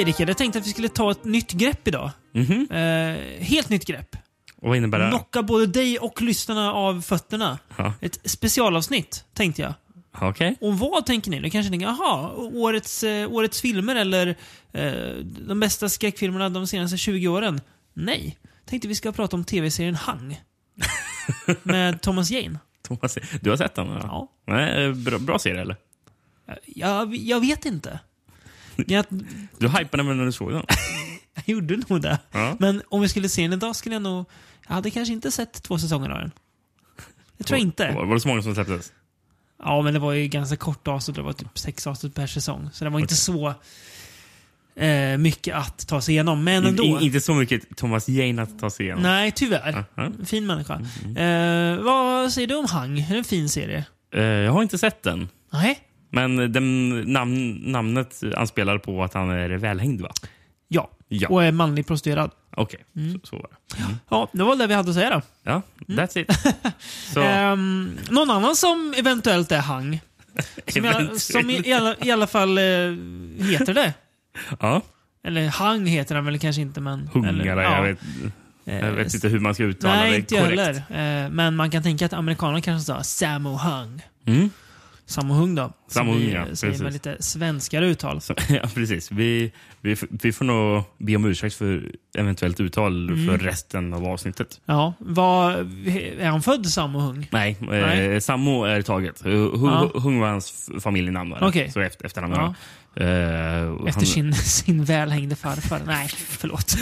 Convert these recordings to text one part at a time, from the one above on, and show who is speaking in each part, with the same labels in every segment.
Speaker 1: Okej Rickard, jag tänkte att vi skulle ta ett nytt grepp idag.
Speaker 2: Mhm.
Speaker 1: Eh, helt nytt grepp.
Speaker 2: Vad innebär det?
Speaker 1: Knocka både dig och lyssnarna av fötterna.
Speaker 2: Ja.
Speaker 1: Ett specialavsnitt, tänkte jag.
Speaker 2: Okej.
Speaker 1: Och vad tänker ni? Ni kanske tänker, aha, årets, eh, årets filmer eller eh, de bästa skräckfilmerna de senaste 20 åren? Nej. Tänkte vi ska prata om tv-serien Hang. med Thomas Jane.
Speaker 2: Thomas, du har sett den? eller?
Speaker 1: Ja.
Speaker 2: Nej, eh, bra, bra serie eller?
Speaker 1: Jag, jag vet inte. Jag,
Speaker 2: Du hypade mig när du såg den.
Speaker 1: jag gjorde nog det.
Speaker 2: Ja.
Speaker 1: Men om vi skulle se den idag skulle jag nog... Jag hade kanske inte sett två säsonger av den. Det tror jag inte.
Speaker 2: Var, var det så många som släpptes?
Speaker 1: Ja, men det var ju ganska kort avsnitt. Det var typ sex avsnitt per säsong. Så det var inte så eh, mycket att ta sig igenom. Men ändå.
Speaker 2: In, inte så mycket Thomas Jane att ta sig igenom.
Speaker 1: Nej, tyvärr.
Speaker 2: Ja.
Speaker 1: Fin människa.
Speaker 2: Mm.
Speaker 1: Eh, vad säger du om Hang? Är det en fin serie?
Speaker 2: Eh, jag har inte sett den.
Speaker 1: Nej?
Speaker 2: Men den, namn, namnet anspelar på att han är välhängd, va?
Speaker 1: Ja.
Speaker 2: Ja.
Speaker 1: Och är manlig prostituerad.
Speaker 2: Okej,
Speaker 1: Mm.
Speaker 2: så, så var det.
Speaker 1: Ja, det var det vi hade att säga då.
Speaker 2: Ja, that's it.
Speaker 1: Ehm, någon annan som eventuellt är Hang? Som, i alla, som i, alla, i alla fall eh, heter det.
Speaker 2: ja,
Speaker 1: Eller Hang heter han väl kanske inte, men...
Speaker 2: hungare.
Speaker 1: eller, ja.
Speaker 2: jag, vet, jag vet inte hur man ska uttala
Speaker 1: Nej,
Speaker 2: det
Speaker 1: inte jag
Speaker 2: korrekt.
Speaker 1: heller. Eh, men man kan tänka att amerikanerna kanske sa Sammo Hung.
Speaker 2: Mm.
Speaker 1: Sammo Hung då. Som vi,
Speaker 2: ja,
Speaker 1: eh, Säger med lite svenskare uttal.
Speaker 2: Så, ja, precis. Vi, vi, vi får nog be om ursäkt för eventuellt uttal
Speaker 1: Mm.
Speaker 2: för resten av avsnittet.
Speaker 1: Ja, vad, är han född Sammo Hung?
Speaker 2: Nej, eh,
Speaker 1: Nej.
Speaker 2: Sammo är taget. Hung,
Speaker 1: Ja.
Speaker 2: Hung var hans familjenamn. var.
Speaker 1: Okej.
Speaker 2: Så efter, efternamn.
Speaker 1: Ja.
Speaker 2: Eh,
Speaker 1: Efter
Speaker 2: han-
Speaker 1: sin, sin välhängde farfar. Nej, förlåt.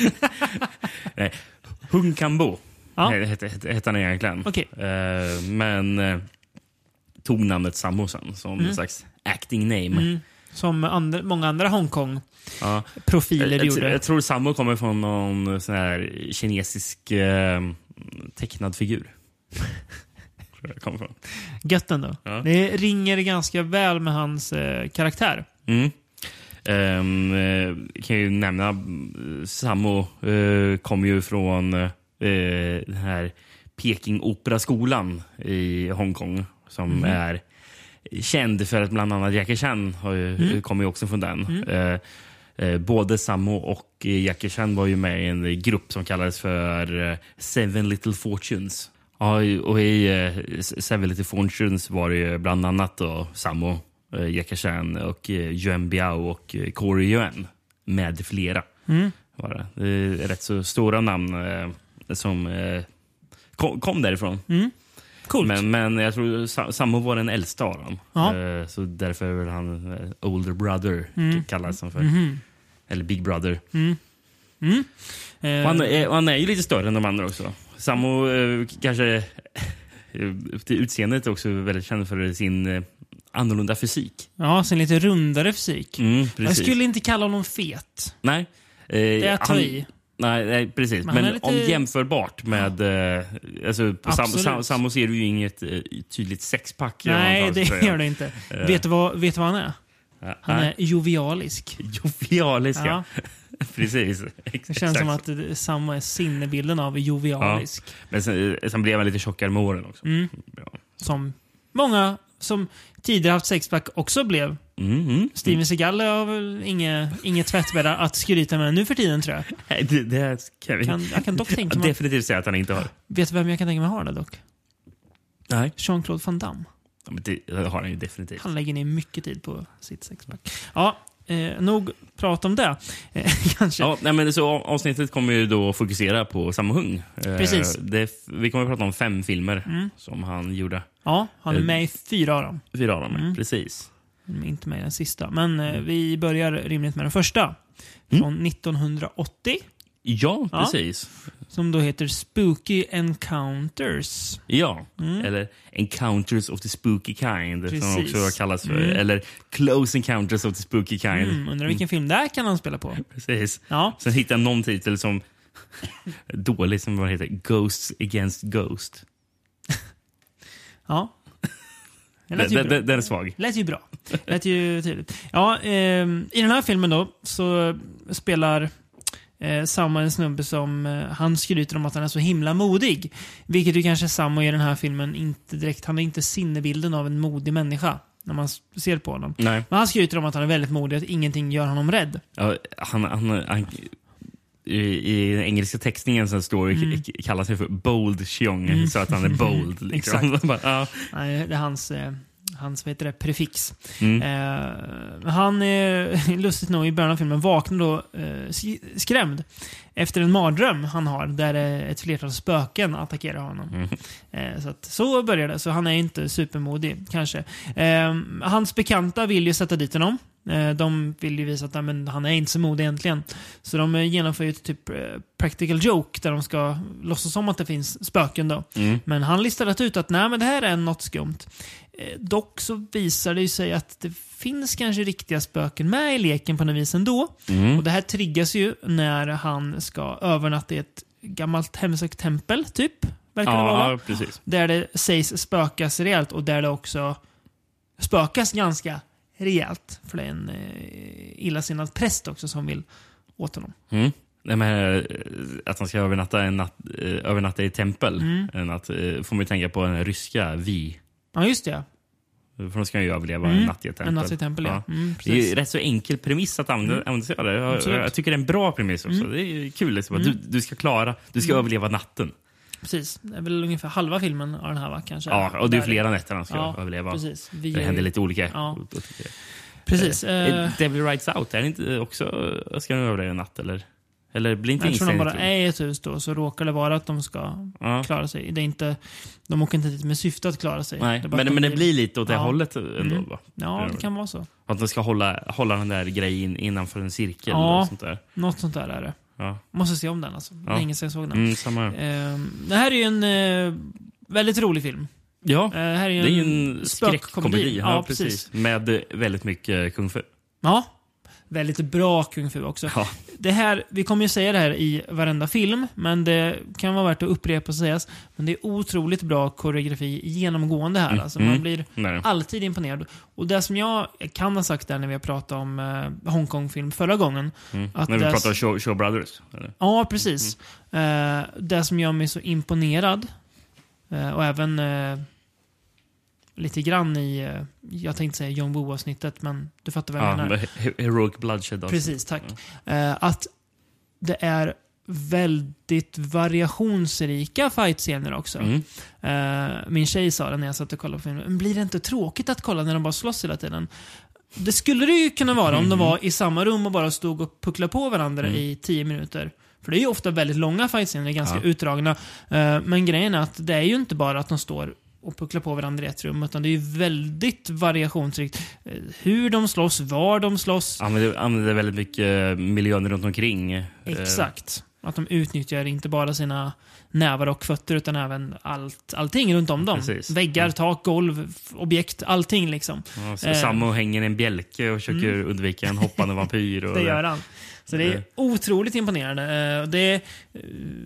Speaker 2: Nej, Hung Kambo
Speaker 1: Ja.
Speaker 2: hette, hette, hette han egentligen.
Speaker 1: Okej.
Speaker 2: Eh, men eh, tog namnet Sammo sen som en slags acting name.
Speaker 1: Mm. Som andra, många andra Hongkong-profiler
Speaker 2: Ja. Jag, jag,
Speaker 1: gjorde.
Speaker 2: jag tror Sammo kommer från någon sån här kinesisk eh, tecknad figur. Jag kommer från.
Speaker 1: Gött ändå.
Speaker 2: Ja.
Speaker 1: Det ringer ganska väl med hans eh, karaktär.
Speaker 2: Mm. Eh, kan ju nämna, eh, Sammo uh, kom ju från eh, den här Peking Operaskolan i Hongkong som är känd för att bland annat Jackie Chan har ju, kommer ju också från den. Eh, eh, både Sammo och eh, Jackie Chan var ju med i en grupp som kallades för eh, Seven Little Fortunes. Ja, och i Seven Little Fortunes var det ju bland annat då Sammo, Jackie Chan och Yuan Biao och Corey Yuan med flera. Var det. det är rätt så stora namn som kom, kom därifrån.
Speaker 1: Coolt.
Speaker 2: Men, men jag tror Sa- Sammo var den äldsta av dem.
Speaker 1: Ja.
Speaker 2: Eh, så därför är väl han eh, older brother,
Speaker 1: Mm.
Speaker 2: kallas han för.
Speaker 1: Mhm.
Speaker 2: Eller big brother.
Speaker 1: Eh,
Speaker 2: Och han, är, och han är ju lite större än de andra också. Sammo eh, kanske eh, till utseendet är också väldigt känd för sin eh, annorlunda fysik.
Speaker 1: Ja, sen lite rundare fysik.
Speaker 2: Mm,
Speaker 1: Jag skulle inte kalla honom fet.
Speaker 2: Nej. Eh,
Speaker 1: Det är att ta i.
Speaker 2: Nej, nej, precis.
Speaker 1: Men
Speaker 2: Men,
Speaker 1: är lite-
Speaker 2: om jämförbart med... Eh, alltså på Sam. Sam, Sammo ser du ju inget eh, tydligt sexpack. i
Speaker 1: Nej, det gör det inte. vet, du vad, vet du vad han är?
Speaker 2: Ja,
Speaker 1: Han är jovialisk.
Speaker 2: Jovialisk,
Speaker 1: Ja.
Speaker 2: ja. Precis.
Speaker 1: Det känns som att det- samma är sinnebilden av jovialisk.
Speaker 2: Men sen, eh, sen blev han lite tjockare med åren också.
Speaker 1: Mm.
Speaker 2: Ja.
Speaker 1: Som många som tidigare haft sexpack också blev.
Speaker 2: Mm, mm.
Speaker 1: Steven Seagal har väl inget, inget tvättbädda att skryta med nu för tiden tror jag.
Speaker 2: Nej, det, det kan vi
Speaker 1: Kan, jag kan dock tänka mig...
Speaker 2: definitivt säga att han inte har.
Speaker 1: Vet du vem jag kan tänka mig har det dock?
Speaker 2: Nej.
Speaker 1: Jean-Claude Van Damme.
Speaker 2: Ja, men det har han ju definitivt.
Speaker 1: Han lägger ner mycket tid på sitt sexpack. Ja, eh, nog prat om det. Eh, kanske.
Speaker 2: Ja, nej, men så avsnittet kommer ju då fokusera på Sammo Hung. Eh,
Speaker 1: Precis. Mm.
Speaker 2: Det, vi kommer att prata om fem filmer som han gjorde.
Speaker 1: Ja, han är med i fyra av dem.
Speaker 2: Fyra av dem,
Speaker 1: Mm.
Speaker 2: precis.
Speaker 1: Inte med den sista. Men eh, vi börjar rimligt med den första. Från 1980.
Speaker 2: Ja,
Speaker 1: Ja.
Speaker 2: precis.
Speaker 1: Som då heter Spooky Encounters.
Speaker 2: Ja, eller Encounters of the Spooky Kind som
Speaker 1: Mm. Precis.
Speaker 2: också kallas för.
Speaker 1: Mm.
Speaker 2: Eller Close Encounters of the Spooky Kind.
Speaker 1: Mm, undrar vilken film där kan han spela på.
Speaker 2: Precis.
Speaker 1: Ja,
Speaker 2: Sen hittade jag någon titel som dålig som vad heter Ghosts Against Ghost.
Speaker 1: ja.
Speaker 2: Den,
Speaker 1: lät ju
Speaker 2: den,
Speaker 1: bra.
Speaker 2: den, är svag.
Speaker 1: lät ju bra. lät ju tydligt. Ja, ehm, I den här filmen då så spelar eh, Samma en snubbe som eh, han skryter om att han är så himla modig. Vilket ju kanske Samma i den här filmen inte direkt, han har inte sinnebilden av en modig människa. när man ser på honom.
Speaker 2: Nej.
Speaker 1: Men han skryter om att han är väldigt modig, att ingenting gör honom rädd.
Speaker 2: Ja, han, han, han, i, I den engelska textningen så står
Speaker 1: Mm.
Speaker 2: kallar sig för Bold Cheong, så att han är bold. Liksom. Bara, ja.
Speaker 1: Det är hans, eh, hans vad heter det, prefix.
Speaker 2: Mm.
Speaker 1: Eh, han är lustigt nog i början av filmen vaknar då eh, sk- skrämd efter en mardröm han har där ett flertal spöken attackerar honom.
Speaker 2: Mm.
Speaker 1: Eh, så, att, så börjar det, så han är inte supermodig kanske. Eh, hans bekanta vill ju sätta dit honom. Eh, de vill ju visa att men, han är inte så modig egentligen. Så de eh, genomför ju ett typ eh, practical joke där de ska låtsas som att det finns spöken då.
Speaker 2: Mm.
Speaker 1: Men han listade ut att nej, men det här är något skumt. Dock så visar det ju sig att det finns kanske riktiga spöken med i leken på något vis ändå.
Speaker 2: Mm.
Speaker 1: Och det här triggas ju när han ska övernatta i ett gammalt hemsökt tempel, typ. Verkar det vara.
Speaker 2: Ja, precis.
Speaker 1: Där det sägs spökas rejält och där det också spökas ganska rejält. För det är en eh, illasinnad präst också som vill åt honom.
Speaker 2: Mm. Nej, men, eh, att han ska övernatta, en natt, eh, övernatta i tempel
Speaker 1: Mm.
Speaker 2: en natt, eh, får man ju tänka på den ryska Vi.
Speaker 1: Ja, just det.
Speaker 2: För de ska ju överleva
Speaker 1: Mm.
Speaker 2: en natt i ett tempel.
Speaker 1: En natt i tempel, ja. Mm,
Speaker 2: det är ju rätt så enkel premiss att använda, använda sig av det. Jag, jag tycker det är en bra premiss också.
Speaker 1: Mm.
Speaker 2: Det är kul. Liksom. Du, du ska klara, du ska överleva natten.
Speaker 1: Precis. Det är väl ungefär halva filmen av den här, va? Kanske.
Speaker 2: Ja, och det är flera nätter han ska
Speaker 1: Ja,
Speaker 2: överleva.
Speaker 1: Precis. Vi
Speaker 2: Det händer lite olika.
Speaker 1: Ja. Precis.
Speaker 2: Eh,
Speaker 1: Eh,
Speaker 2: Devil Rides Out, är det inte också, ska de överleva en natt eller? Eller blir inte
Speaker 1: jag tror de bara är ett hus då, så råkar det vara att de ska
Speaker 2: Ja.
Speaker 1: klara sig. Det är inte, de åker inte dit med syfte att klara sig.
Speaker 2: Nej,
Speaker 1: Det
Speaker 2: men,
Speaker 1: de
Speaker 2: men det blir lite åt det
Speaker 1: Ja.
Speaker 2: hållet ändå.
Speaker 1: Mm.
Speaker 2: Va?
Speaker 1: Ja, det kan vara så.
Speaker 2: Att de ska hålla, hålla den där grejen innanför en cirkel.
Speaker 1: Ja.
Speaker 2: Sånt där.
Speaker 1: Något sånt där är det.
Speaker 2: Ja.
Speaker 1: Måste se om den alltså.
Speaker 2: Ja.
Speaker 1: Länge sedan jag såg den.
Speaker 2: Mm, samma.
Speaker 1: Eh, det här är ju en eh, väldigt rolig film.
Speaker 2: Ja,
Speaker 1: Eh, det här är ju
Speaker 2: det är ju en skräckkomedi. Ja,
Speaker 1: Ja,
Speaker 2: precis.
Speaker 1: precis.
Speaker 2: Med väldigt mycket kung fu.
Speaker 1: Ja. Väldigt bra kung fu också.
Speaker 2: Ja.
Speaker 1: Det här, vi kommer ju säga det här i varenda film, men det kan vara värt att upprepa och sägas. Men det är otroligt bra koreografi genomgående här.
Speaker 2: Mm.
Speaker 1: Alltså, man
Speaker 2: Mm.
Speaker 1: blir
Speaker 2: Nej.
Speaker 1: alltid imponerad. Och det som jag kan ha sagt där när vi har pratat om eh, Hongkong-film förra gången.
Speaker 2: Mm.
Speaker 1: Att
Speaker 2: När vi pratar om Show, Show Brothers. Eller?
Speaker 1: Ja, precis. Eh, det som gör mig så imponerad, eh, och även eh, lite grann i, eh, jag tänkte säga John Woo-avsnittet, men du fattar vad jag
Speaker 2: Ja,
Speaker 1: menar.
Speaker 2: Heroic Bloodshed.
Speaker 1: Precis, tack. Eh, att det är väldigt variationsrika fightscener också.
Speaker 2: Mm.
Speaker 1: Eh, min tjej sa det när jag satt och kollade på filmen. "Men Blir det inte tråkigt att kolla när de bara slåss hela tiden? Det skulle det ju kunna vara om de var i samma rum och bara stod och pucklade på varandra
Speaker 2: Mm.
Speaker 1: i tio minuter. För det är ju ofta väldigt långa fightscener, ganska
Speaker 2: Ja.
Speaker 1: utdragna. Eh, men grejen är att det är ju inte bara att de står och pucklar på varandra i ett rum, utan det är ju väldigt variationsrikt. Eh, hur de slåss, var de slåss.
Speaker 2: Använder, använder väldigt mycket miljön runt omkring. Eh,
Speaker 1: Exakt. Att de utnyttjar inte bara sina nävar och fötter utan även allt, allting runt om dem.
Speaker 2: Precis.
Speaker 1: Väggar,
Speaker 2: Mm.
Speaker 1: tak, golv, objekt, allting liksom.
Speaker 2: Ja,
Speaker 1: Eh. Mm.
Speaker 2: Sammo hänger i en bjälke och försöker undvika en hoppande vampyr. Och
Speaker 1: Det gör han. Så det är
Speaker 2: Eh.
Speaker 1: otroligt imponerande. Eh, Det, är-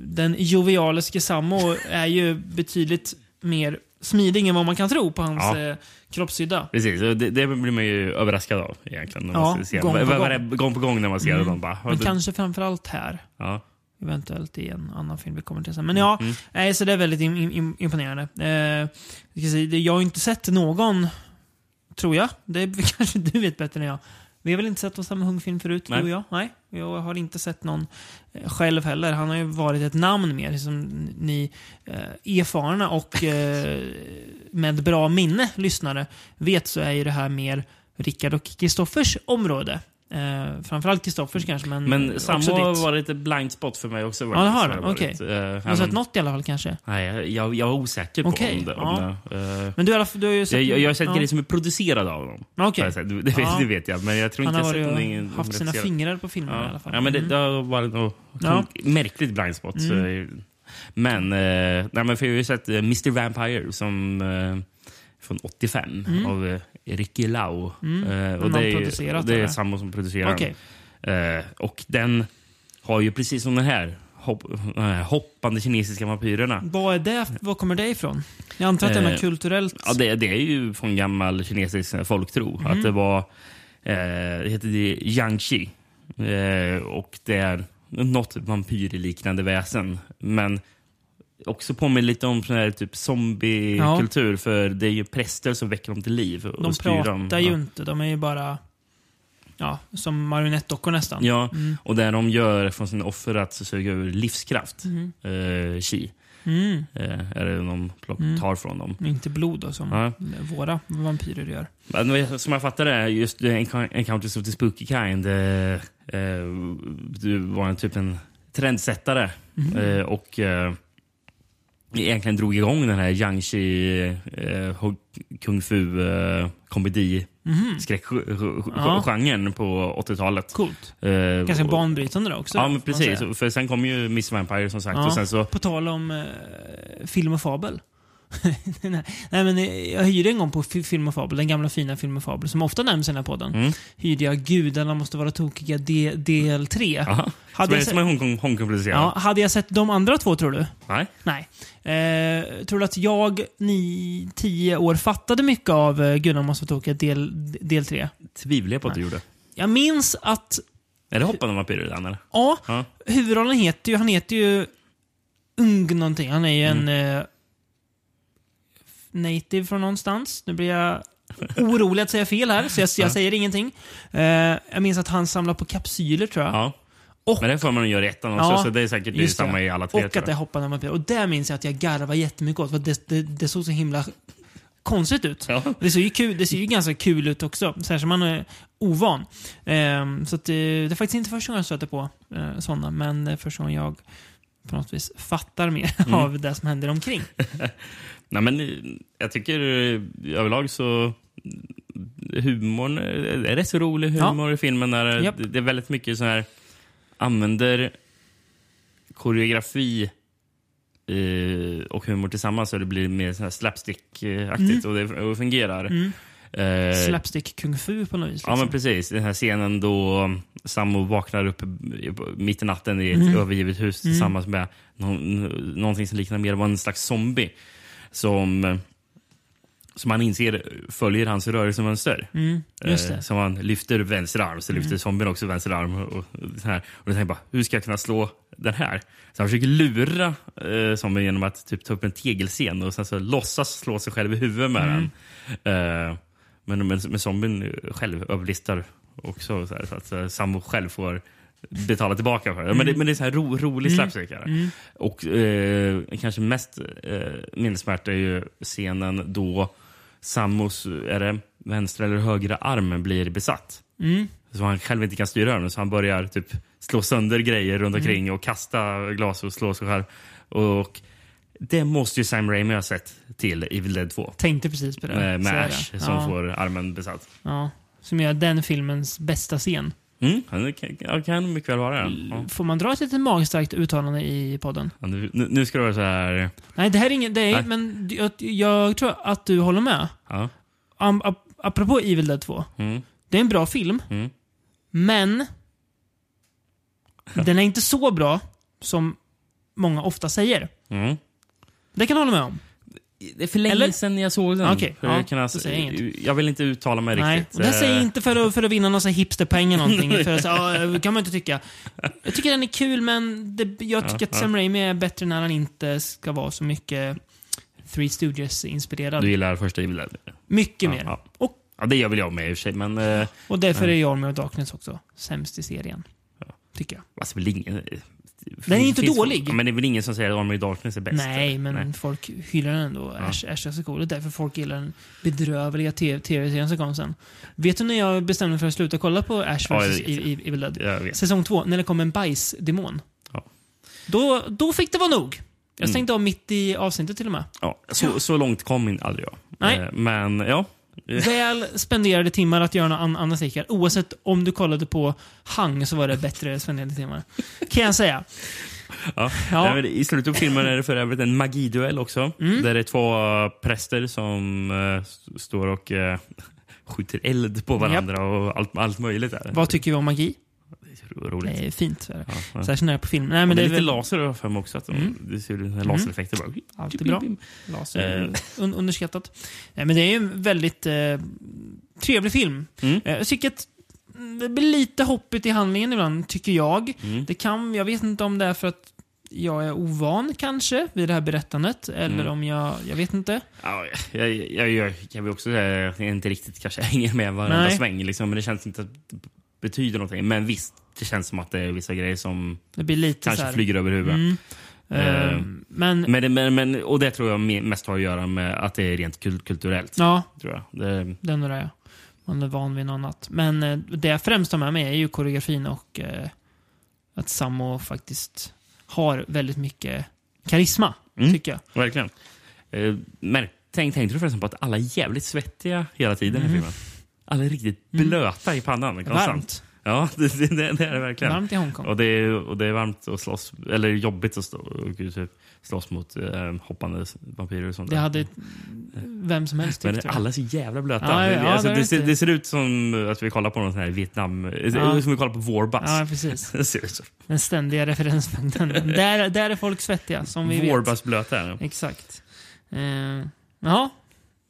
Speaker 1: den jovialiske Sammo är ju betydligt mer smidig än vad man kan tro på hans
Speaker 2: Ja.
Speaker 1: eh, kroppshydda.
Speaker 2: Precis, det, det blir man ju överraskad av egentligen. När
Speaker 1: Ja,
Speaker 2: man ser,
Speaker 1: gång på gång.
Speaker 2: var- gång på gång när man ser
Speaker 1: Mm.
Speaker 2: dem. Bara,
Speaker 1: Men
Speaker 2: det-
Speaker 1: kanske framförallt här.
Speaker 2: ja.
Speaker 1: Eventuellt i en annan film vi kommer till sen. Men ja,
Speaker 2: Mm.
Speaker 1: nej, så det är väldigt im im imponerande. Eh, jag, det- har inte sett någon, tror jag, det kanske du vet bättre än jag. Vi har väl inte sett någon samma Hung-film förut,
Speaker 2: Nej.
Speaker 1: du och jag? Nej. Jag har inte sett någon eh, själv heller. Han har ju varit ett namn mer, som ni eh, erfarna och eh, med bra minne lyssnare vet så är ju det här mer Rickard och Kristoffers område. Eh, framförallt Kristoffers kanske, men,
Speaker 2: Men har
Speaker 1: ditt.
Speaker 2: varit ett blind spot för mig också.
Speaker 1: Ja, det har
Speaker 2: faktiskt,
Speaker 1: det.
Speaker 2: varit.
Speaker 1: Okej.
Speaker 2: Eh,
Speaker 1: Du har
Speaker 2: även-
Speaker 1: sett något i alla fall kanske?
Speaker 2: Nej, jag, jag var osäker på
Speaker 1: Okej,
Speaker 2: om det.
Speaker 1: ja.
Speaker 2: Om det. Eh,
Speaker 1: Men du, har du har ju sett...
Speaker 2: jag, jag, har sett
Speaker 1: ja.
Speaker 2: grejer som är producerade av dem.
Speaker 1: Okej.
Speaker 2: har jag sett. Det, det, vet,
Speaker 1: Ja.
Speaker 2: det vet jag, men jag tror
Speaker 1: Han
Speaker 2: inte
Speaker 1: har
Speaker 2: jag sett
Speaker 1: och
Speaker 2: någonting
Speaker 1: haft sina fingrar på filmen i alla
Speaker 2: Ja.
Speaker 1: fall.
Speaker 2: ja, men det,
Speaker 1: Mm.
Speaker 2: det har varit något
Speaker 1: Ja.
Speaker 2: märkligt blind spot.
Speaker 1: Mm.
Speaker 2: Men, eh, nej, men för jag har ju sett eh, Mr Vampire som från 85
Speaker 1: Mm.
Speaker 2: av eh, Ricky Lau.
Speaker 1: Mm.
Speaker 2: Eh, och det är,
Speaker 1: producerat,
Speaker 2: det är samma som producerar
Speaker 1: Okej.
Speaker 2: den. Eh, och den har ju precis som den här hopp, hoppande kinesiska vampyrerna.
Speaker 1: Vad är det? Var kommer det ifrån? Jag antar att det är något
Speaker 2: Eh,
Speaker 1: kulturellt.
Speaker 2: Ja, det, det är ju från gammal kinesisk folktro.
Speaker 1: Mm.
Speaker 2: Att det var, eh, det heter det Yangshi. Eh, och det är något vampyrliknande väsen. Men också påminner lite om sån här typ zombiekultur. För det är ju präster som väcker dem till liv. Och
Speaker 1: De
Speaker 2: styr
Speaker 1: pratar
Speaker 2: dem.
Speaker 1: ju
Speaker 2: ja.
Speaker 1: inte. De är ju bara ja, som marionettdockor nästan.
Speaker 2: Ja, och det de gör från sina offer att suga ur livskraft. Eh, chi.
Speaker 1: Mm.
Speaker 2: Eh, är det de plock, tar från dem.
Speaker 1: Inte blod då, som
Speaker 2: Ja.
Speaker 1: våra vampyrer gör.
Speaker 2: Men som jag fattar det, just Encounters of the Spooky Kind eh, eh, du var en typ en trendsättare eh, och egentligen drog igång den här Yangshi eh, kung fu eh, komedi skräckgenren på 80-talet.
Speaker 1: Coolt.
Speaker 2: Eh,
Speaker 1: Ganska banbrytande då också.
Speaker 2: Ja, men precis. För sen kom ju Miss Vampire som sagt.
Speaker 1: Ja,
Speaker 2: Och sen så,
Speaker 1: På tal om eh, film och fabel. Nej, men eh, jag hyrde en gång på Fi- Film och Fabel, den gamla fina Film och Fabel, som ofta nämns i den här podden.
Speaker 2: Mm.
Speaker 1: Hyrde jag Gudarna måste vara tokiga de, del 3.
Speaker 2: aha.
Speaker 1: Hade
Speaker 2: som,
Speaker 1: jag
Speaker 2: som är Hongkong, Hongkong-producerad.
Speaker 1: Ja, hade jag sett de andra två, tror du?
Speaker 2: Nej?
Speaker 1: Nej. Eh, tror du att jag, ni, tio år, fattade mycket av eh, Gudarna måste vara tokiga del, del 3?
Speaker 2: Tvivlar jag på att du gjorde.
Speaker 1: Jag minns att,
Speaker 2: Är det Hoppande vampyrer den eller?
Speaker 1: ja,
Speaker 2: Ja.
Speaker 1: huvudrollen heter ju, han heter ju Ung någonting. Han är ju en
Speaker 2: Mm.
Speaker 1: Native från någonstans. Nu blir jag orolig att säga fel här, så jag, jag
Speaker 2: Ja.
Speaker 1: säger ingenting. Eh, jag minns att han samlar på kapsyler, tror jag.
Speaker 2: Ja.
Speaker 1: Och-
Speaker 2: Men det får man göra ettan också,
Speaker 1: Ja,
Speaker 2: så det är säkert det är
Speaker 1: just det.
Speaker 2: samma i alla tre.
Speaker 1: Och att det
Speaker 2: jag.
Speaker 1: hoppade vampyr. Och där minns jag att jag garvade jättemycket åt, för det, det, det såg så himla konstigt ut.
Speaker 2: Ja.
Speaker 1: Det ser ju, kul, det ser ju ganska kul ut också, särskilt man är ovan. Ehm, så att, eh, det är faktiskt inte första gången jag stöter på eh, sådana, men det är första gången jag på något vis fattar mer
Speaker 2: Mm.
Speaker 1: av det som händer omkring.
Speaker 2: Nej, men eh, jag tycker eh, överlag så humorn eh, är rätt så rolig humor i filmen. Där
Speaker 1: Japp.
Speaker 2: Det är väldigt mycket så här använder koreografi eh, och humor tillsammans så det blir mer så här slapstick-aktigt och det och fungerar.
Speaker 1: Mm.
Speaker 2: Eh,
Speaker 1: Slapstick kung fu på något vis.
Speaker 2: Ja, men
Speaker 1: Liksom.
Speaker 2: precis. Den här scenen då Sammo vaknar upp mitt i natten i ett
Speaker 1: Mm.
Speaker 2: övergivet hus tillsammans med någon, någonting som liknar mer vad en slags zombie. Som, som han inser följer hans rörelsemönster.
Speaker 1: Mm,
Speaker 2: Eh.
Speaker 1: Mm.
Speaker 2: Som han lyfter vänster arm, så lyfter zombien också vänster arm. Och, och, så här. och då tänker jag bara, hur ska jag kunna slå den här? Så han försöker lura eh, zombien genom att typ, ta upp en tegelscen och sen så låtsas slå sig själv i huvudet med
Speaker 1: Mm.
Speaker 2: den. Eh, men, men, men zombien själv överlistar också. Så, här, så att eh, Sammo själv får betala tillbaka för det. Men det, men det är så här ro, rolig slapstick. här. Och eh, kanske mest eh, minnesvärt är ju scenen då Sammos är det, vänstra eller högra armen blir besatt.
Speaker 1: Mm.
Speaker 2: Så han själv inte kan styra den. Så han börjar typ slå sönder grejer runt
Speaker 1: Mm.
Speaker 2: omkring och kasta glas och slå sig själv. Och det måste ju Sam Raimi ha sett till Evil Dead 2.
Speaker 1: Tänkte precis på det.
Speaker 2: Med, med. Ash som
Speaker 1: ja,
Speaker 2: får armen besatt.
Speaker 1: Ja, som gör den filmens bästa scen.
Speaker 2: Mm, det kan, kan mycket väl vara det. Ja.
Speaker 1: Får man dra ett litet magstarkt uttalande i podden?
Speaker 2: Ja, nu, nu ska det vara så här...
Speaker 1: Nej, det här är inget... Det är, men jag, jag tror att du håller med.
Speaker 2: Ja.
Speaker 1: Am, ap, apropå Evil Dead 2.
Speaker 2: Mm,
Speaker 1: Det är en bra film,
Speaker 2: mm.
Speaker 1: men den är inte så bra som många ofta säger.
Speaker 2: Mm.
Speaker 1: Det kan jag hålla med om.
Speaker 2: Det är för länge
Speaker 1: Eller?
Speaker 2: sedan jag såg den. För
Speaker 1: ja,
Speaker 2: jag, alltså,
Speaker 1: säger jag inget.
Speaker 2: jag vill inte uttala mig
Speaker 1: Nej,
Speaker 2: riktigt.
Speaker 1: och det säger jag
Speaker 2: Eh,
Speaker 1: inte för att, för att vinna någon sån här hipsterpoäng eller någonting. för att, ja, kan man inte tycka. Jag tycker den är kul, men det, jag tycker
Speaker 2: Ja,
Speaker 1: att
Speaker 2: ja.
Speaker 1: Sam Raimi är bättre när han inte ska vara så mycket Three Stooges-inspirerad.
Speaker 2: Du gillar första Evil Dead?
Speaker 1: Mycket
Speaker 2: Ja,
Speaker 1: mer.
Speaker 2: ja.
Speaker 1: Och,
Speaker 2: Ja, det gör väl jag med i och för sig, men... Eh,
Speaker 1: och därför är Army of Darkness också sämst i serien. Tycker jag.
Speaker 2: alltså, väl ingen,
Speaker 1: Den är inte dålig.
Speaker 2: Ja, men det är väl ingen som säger att Army of Darkness är bäst?
Speaker 1: Nej, men
Speaker 2: Nej.
Speaker 1: folk hyllar den ändå. Ash, Ash är så cool. Det är därför folk gillar den bedrövliga TV- tv-serien som kom sen. Vet du när jag bestämde mig för att sluta kolla på Ash
Speaker 2: Ja,
Speaker 1: vs.
Speaker 2: jag vet.
Speaker 1: Evil Dead? Säsong två, när det kom en bajsdemon.
Speaker 2: Ja.
Speaker 1: Då, då fick det vara nog. Jag
Speaker 2: Mm.
Speaker 1: stängde av mitt i avsnittet till och med.
Speaker 2: Ja, så, så långt kom aldrig jag.
Speaker 1: Nej.
Speaker 2: Eh, Men ja.
Speaker 1: Väl spenderade timmar att göra något an- annat säkert. Oavsett om du kollade på Hang så var det bättre spenderade timmar. Kan jag säga.
Speaker 2: Ja.
Speaker 1: Ja.
Speaker 2: Nej, I slutet på filmen är det för övrigt en magiduell också.
Speaker 1: Mm.
Speaker 2: Där det är två eh, präster som s- står och eh, skjuter eld på varandra och allt, allt möjligt. Där.
Speaker 1: Vad tycker vi om magi?
Speaker 2: Roligt.
Speaker 1: Det är fint.
Speaker 2: Ja, ja.
Speaker 1: Särskilt när på film. Nej,
Speaker 2: Men det
Speaker 1: det
Speaker 2: är lite
Speaker 1: väl
Speaker 2: laser har jag för mig också. Att de,
Speaker 1: Mm.
Speaker 2: Det ser ut lasereffekter bara.
Speaker 1: alltid bra. Laser.
Speaker 2: Eh.
Speaker 1: Un underskattat. Nej, men det är en väldigt eh, trevlig film.
Speaker 2: Mm.
Speaker 1: Eh, att mm, det blir lite hoppigt i handlingen ibland, tycker jag.
Speaker 2: Mm.
Speaker 1: Det kan, jag vet inte om det är för att jag är ovan kanske vid det här berättandet. Eller
Speaker 2: Mm.
Speaker 1: om jag, jag vet inte.
Speaker 2: Ja, jag, jag, jag kan väl också säga att jag inte riktigt kanske hänger med varenda
Speaker 1: Nej.
Speaker 2: sväng. Liksom, men det känns inte att det betyder någonting. Men visst, det känns som att det är vissa grejer som kanske flyger över huvudet.
Speaker 1: Mm.
Speaker 2: Eh,
Speaker 1: men,
Speaker 2: Men, men, men, och det tror jag me- mest har att göra med att det är rent kul- kulturellt.
Speaker 1: ja,
Speaker 2: Tror jag. Det,
Speaker 1: är nog det. Man är van vid något annat. Men eh, det jag främst har med mig är ju koreografin och eh, att Sammo faktiskt har väldigt mycket karisma,
Speaker 2: Mm.
Speaker 1: tycker jag.
Speaker 2: verkligen. Eh, men, tänk, tänkte du förresten på att alla är jävligt svettiga hela tiden i
Speaker 1: Mm.
Speaker 2: filmen? Alla är riktigt blöta i pannan. konstant.
Speaker 1: Varmt.
Speaker 2: Ja, det, det, det, är det verkligen.
Speaker 1: Varmt i Hongkong.
Speaker 2: Och det, är, och det är varmt att slåss, eller jobbigt att stå, och typ, slåss mot eh, hoppande vampyrer och sånt.
Speaker 1: Det
Speaker 2: där.
Speaker 1: hade vem som helst
Speaker 2: Men
Speaker 1: tyckt. jag.
Speaker 2: alla är så jävla blöta.
Speaker 1: Ja, ja,
Speaker 2: Det-
Speaker 1: ja,
Speaker 2: alltså,
Speaker 1: det
Speaker 2: ser, det ser ut som att vi kollar på någon sån här Vietnam...
Speaker 1: Ja.
Speaker 2: Som vi kollar på Warbus.
Speaker 1: Ja, precis.
Speaker 2: Det ser ut så.
Speaker 1: Den ständiga referenspunkten. där, där är folk svettiga, som vi vet.
Speaker 2: Warbus blöta är det.
Speaker 1: Exakt. Eh, ja,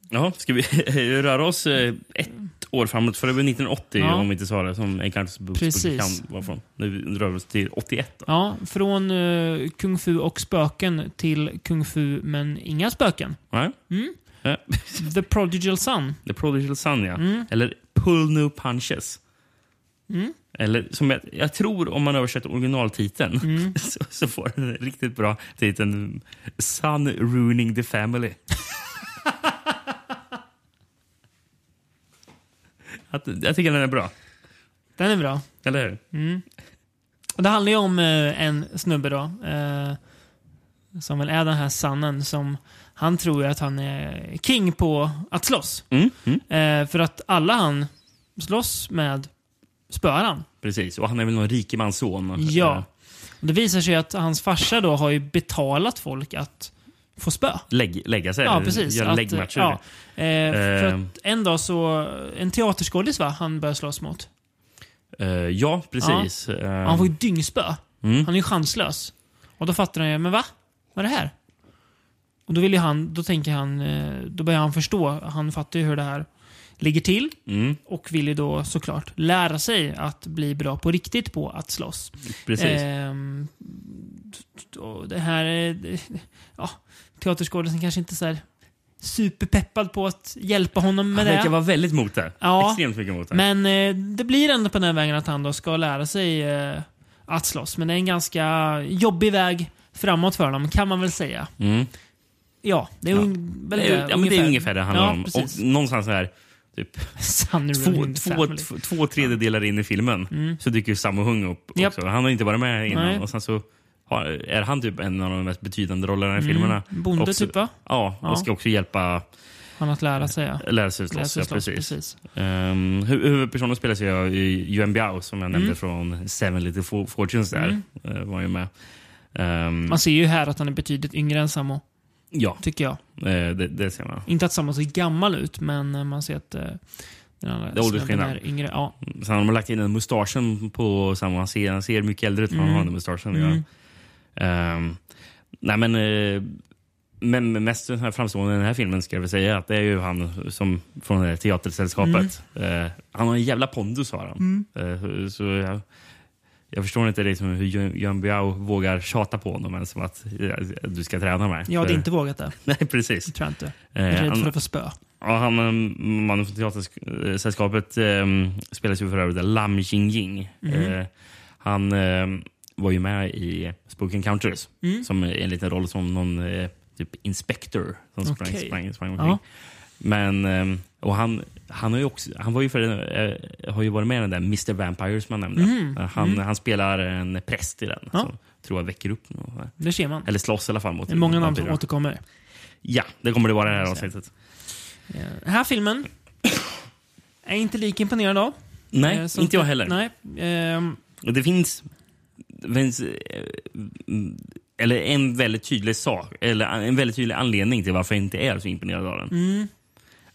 Speaker 2: Ja, ska vi röra oss eh, ett år framåt? För det var 1980
Speaker 1: Ja.
Speaker 2: om vi inte sa det, som Encounters Books
Speaker 1: Precis.
Speaker 2: kan vara från. Nu rör vi oss till 81. Då.
Speaker 1: ja, från eh, Kung Fu och spöken till Kung Fu men inga spöken.
Speaker 2: Nej?
Speaker 1: Mm.
Speaker 2: Ja.
Speaker 1: The Prodigal Son.
Speaker 2: The Prodigal Son, ja.
Speaker 1: Mm.
Speaker 2: Eller Pull No Punches.
Speaker 1: Mm.
Speaker 2: Eller som jag, jag tror om man översätter originaltiteln
Speaker 1: Mm.
Speaker 2: så, så får den en riktigt bra titeln Son Ruining the Family. Att, jag tycker den är bra.
Speaker 1: Den är bra.
Speaker 2: Eller hur?
Speaker 1: Mm. Och det handlar ju om eh, en snubbe då. Eh, som väl är den här sannen som han tror ju att han är king på att slåss.
Speaker 2: Mm, mm,
Speaker 1: Eh, för att alla han slåss med spöar han.
Speaker 2: precis. Och han är väl någon rikemans son.
Speaker 1: Ja. Och det visar sig att hans farsa då har ju betalat folk att få spö.
Speaker 2: Lägg, lägga sig.
Speaker 1: Ja, precis.
Speaker 2: Göra läggmatcher.
Speaker 1: ja. Eh, för
Speaker 2: Eh.
Speaker 1: att en dag så, en teaterskådis va, han börjar slåss mot.
Speaker 2: Eh, ja, precis. Eh,
Speaker 1: Han får ju dyngspö.
Speaker 2: mm.
Speaker 1: Han är ju chanslös. Och då fattar han ju, men va? Vad är det här? Och då vill han, då tänker han, eh, då börjar han förstå. Han fattar ju hur det här ligger till.
Speaker 2: Mm,
Speaker 1: Och vill ju då såklart lära sig att bli bra på riktigt på att slåss.
Speaker 2: precis.
Speaker 1: Och det här är... Ja, teaterskådisen kanske inte så här superpeppad på att hjälpa honom med
Speaker 2: han
Speaker 1: det.
Speaker 2: verkar vara väldigt mot det.
Speaker 1: Ja.
Speaker 2: Extremt mycket mot det.
Speaker 1: Men eh, det blir ändå på den vägen att han då ska lära sig eh, att slåss. Men det är en ganska jobbig väg framåt för honom, kan man väl säga.
Speaker 2: Mm.
Speaker 1: Ja, det är
Speaker 2: Ja.
Speaker 1: un- väl
Speaker 2: Det är, ja, men det är ungefär det det handlar
Speaker 1: Ja,
Speaker 2: om.
Speaker 1: precis.
Speaker 2: Och någonstans här, typ, två, två, två, två tredjedelar in i filmen
Speaker 1: Mm.
Speaker 2: så dyker ju Sammo Hung upp också. Han har inte varit med innan.
Speaker 1: Nej.
Speaker 2: Och sen så har, är han typ en av de mest betydande rollerna i
Speaker 1: Mm.
Speaker 2: filmerna.
Speaker 1: Bonde
Speaker 2: Också-
Speaker 1: typ va?
Speaker 2: Ja, och
Speaker 1: Ja.
Speaker 2: ska också hjälpa
Speaker 1: Han att lära sig ja.
Speaker 2: lära sig
Speaker 1: Lära
Speaker 2: slåss. Ja, precis.
Speaker 1: precis.
Speaker 2: Um, hu- huvudpersonen spelas ju av Yuan Biao som jag nämnde
Speaker 1: Mm.
Speaker 2: från Seven Little For- Fortunes där.
Speaker 1: Mm.
Speaker 2: eh, var ju med. Ehm,
Speaker 1: Man ser ju här att han är betydligt yngre än Samo,
Speaker 2: ja,
Speaker 1: tycker jag.
Speaker 2: eh, det, det ser man.
Speaker 1: Inte att Samo ser gammal ut, men eh, man ser att eh, den andra
Speaker 2: Det är åldersskillnad.
Speaker 1: yngre. Ja.
Speaker 2: Sen har de lagt in en mustaschen på Sammo. Han ser, han ser mycket äldre ut än
Speaker 1: Mm.
Speaker 2: han har den mustaschen. Ja.
Speaker 1: Mm.
Speaker 2: Ehm, nej men, eh, men mest den här framstående i den här filmen ska jag väl säga att det är ju han som från det här teatersällskapet. Eh, han har en jävla pondus har han.
Speaker 1: Mm.
Speaker 2: Eh, så jag, jag förstår inte liksom hur Jan Biao vågar tjata på honom ens som att eh, du ska träna mig.
Speaker 1: Jag hade
Speaker 2: För-
Speaker 1: inte vågat det.
Speaker 2: Nej, precis.
Speaker 1: Det tror jag inte.
Speaker 2: Eh,
Speaker 1: Jag är rädd för att få spö.
Speaker 2: Ja, han, eh, mannen från Teatersällskapet eh, spelas ju för övrigt av Lam Jingjing.
Speaker 1: Mhm.
Speaker 2: Eh, han eh, var ju med i Spook Encounters
Speaker 1: Mm.
Speaker 2: som en liten roll som någon eh, typ inspector som sprang,
Speaker 1: Okej.
Speaker 2: sprang, sprang omkring.
Speaker 1: Ja.
Speaker 2: Men, eh, och han, han, har ju också, han var ju för, eh, har ju varit med i den där Mr. Vampire som jag nämnde.
Speaker 1: Mm.
Speaker 2: Eh, Han,
Speaker 1: Mm.
Speaker 2: han spelar en präst i den.
Speaker 1: Ja.
Speaker 2: Som tror jag väcker upp någon,
Speaker 1: Det ser man.
Speaker 2: Eller slåss i alla fall mot
Speaker 1: Det är många namn som återkommer.
Speaker 2: Ja, det kommer det vara i det här avsnittet.
Speaker 1: Eh, Den här filmen är inte lika imponerad av.
Speaker 2: Nej,
Speaker 1: Eh,
Speaker 2: inte jag heller.
Speaker 1: Nej. Ehm,
Speaker 2: det finns, finns eh, eller en väldigt tydlig sak, eller en väldigt tydlig anledning till varför jag inte är så imponerad av den.
Speaker 1: mm,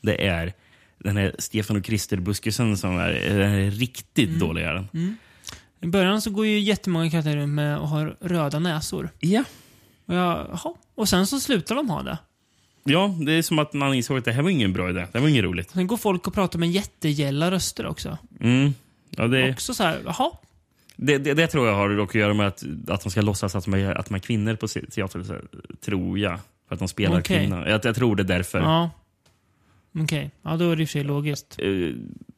Speaker 2: Det är den här Stefan och Krister-buskisen som är, är riktigt
Speaker 1: Mm.
Speaker 2: dålig.
Speaker 1: Mm. I början så går ju jättemånga karaktärer runt med och har röda näsor.
Speaker 2: Ja.
Speaker 1: Och, jag, och sen så slutar de ha det.
Speaker 2: ja, det är som att man insåg att det här var ingen bra idé. Det var inget roligt.
Speaker 1: Sen går folk och pratar med jättegälla röster också.
Speaker 2: Mm. Ja, det,
Speaker 1: Också så här, jaha.
Speaker 2: Det, det, det tror jag har dock att göra med att, att de ska låtsas att de är, att de är kvinnor på se- teater. så här, Tror jag. För att de spelar
Speaker 1: Okej.
Speaker 2: kvinnor. Jag, jag tror det är därför.
Speaker 1: Ja. Okej, ja då är det i och för sig logiskt.
Speaker 2: Eh, ja,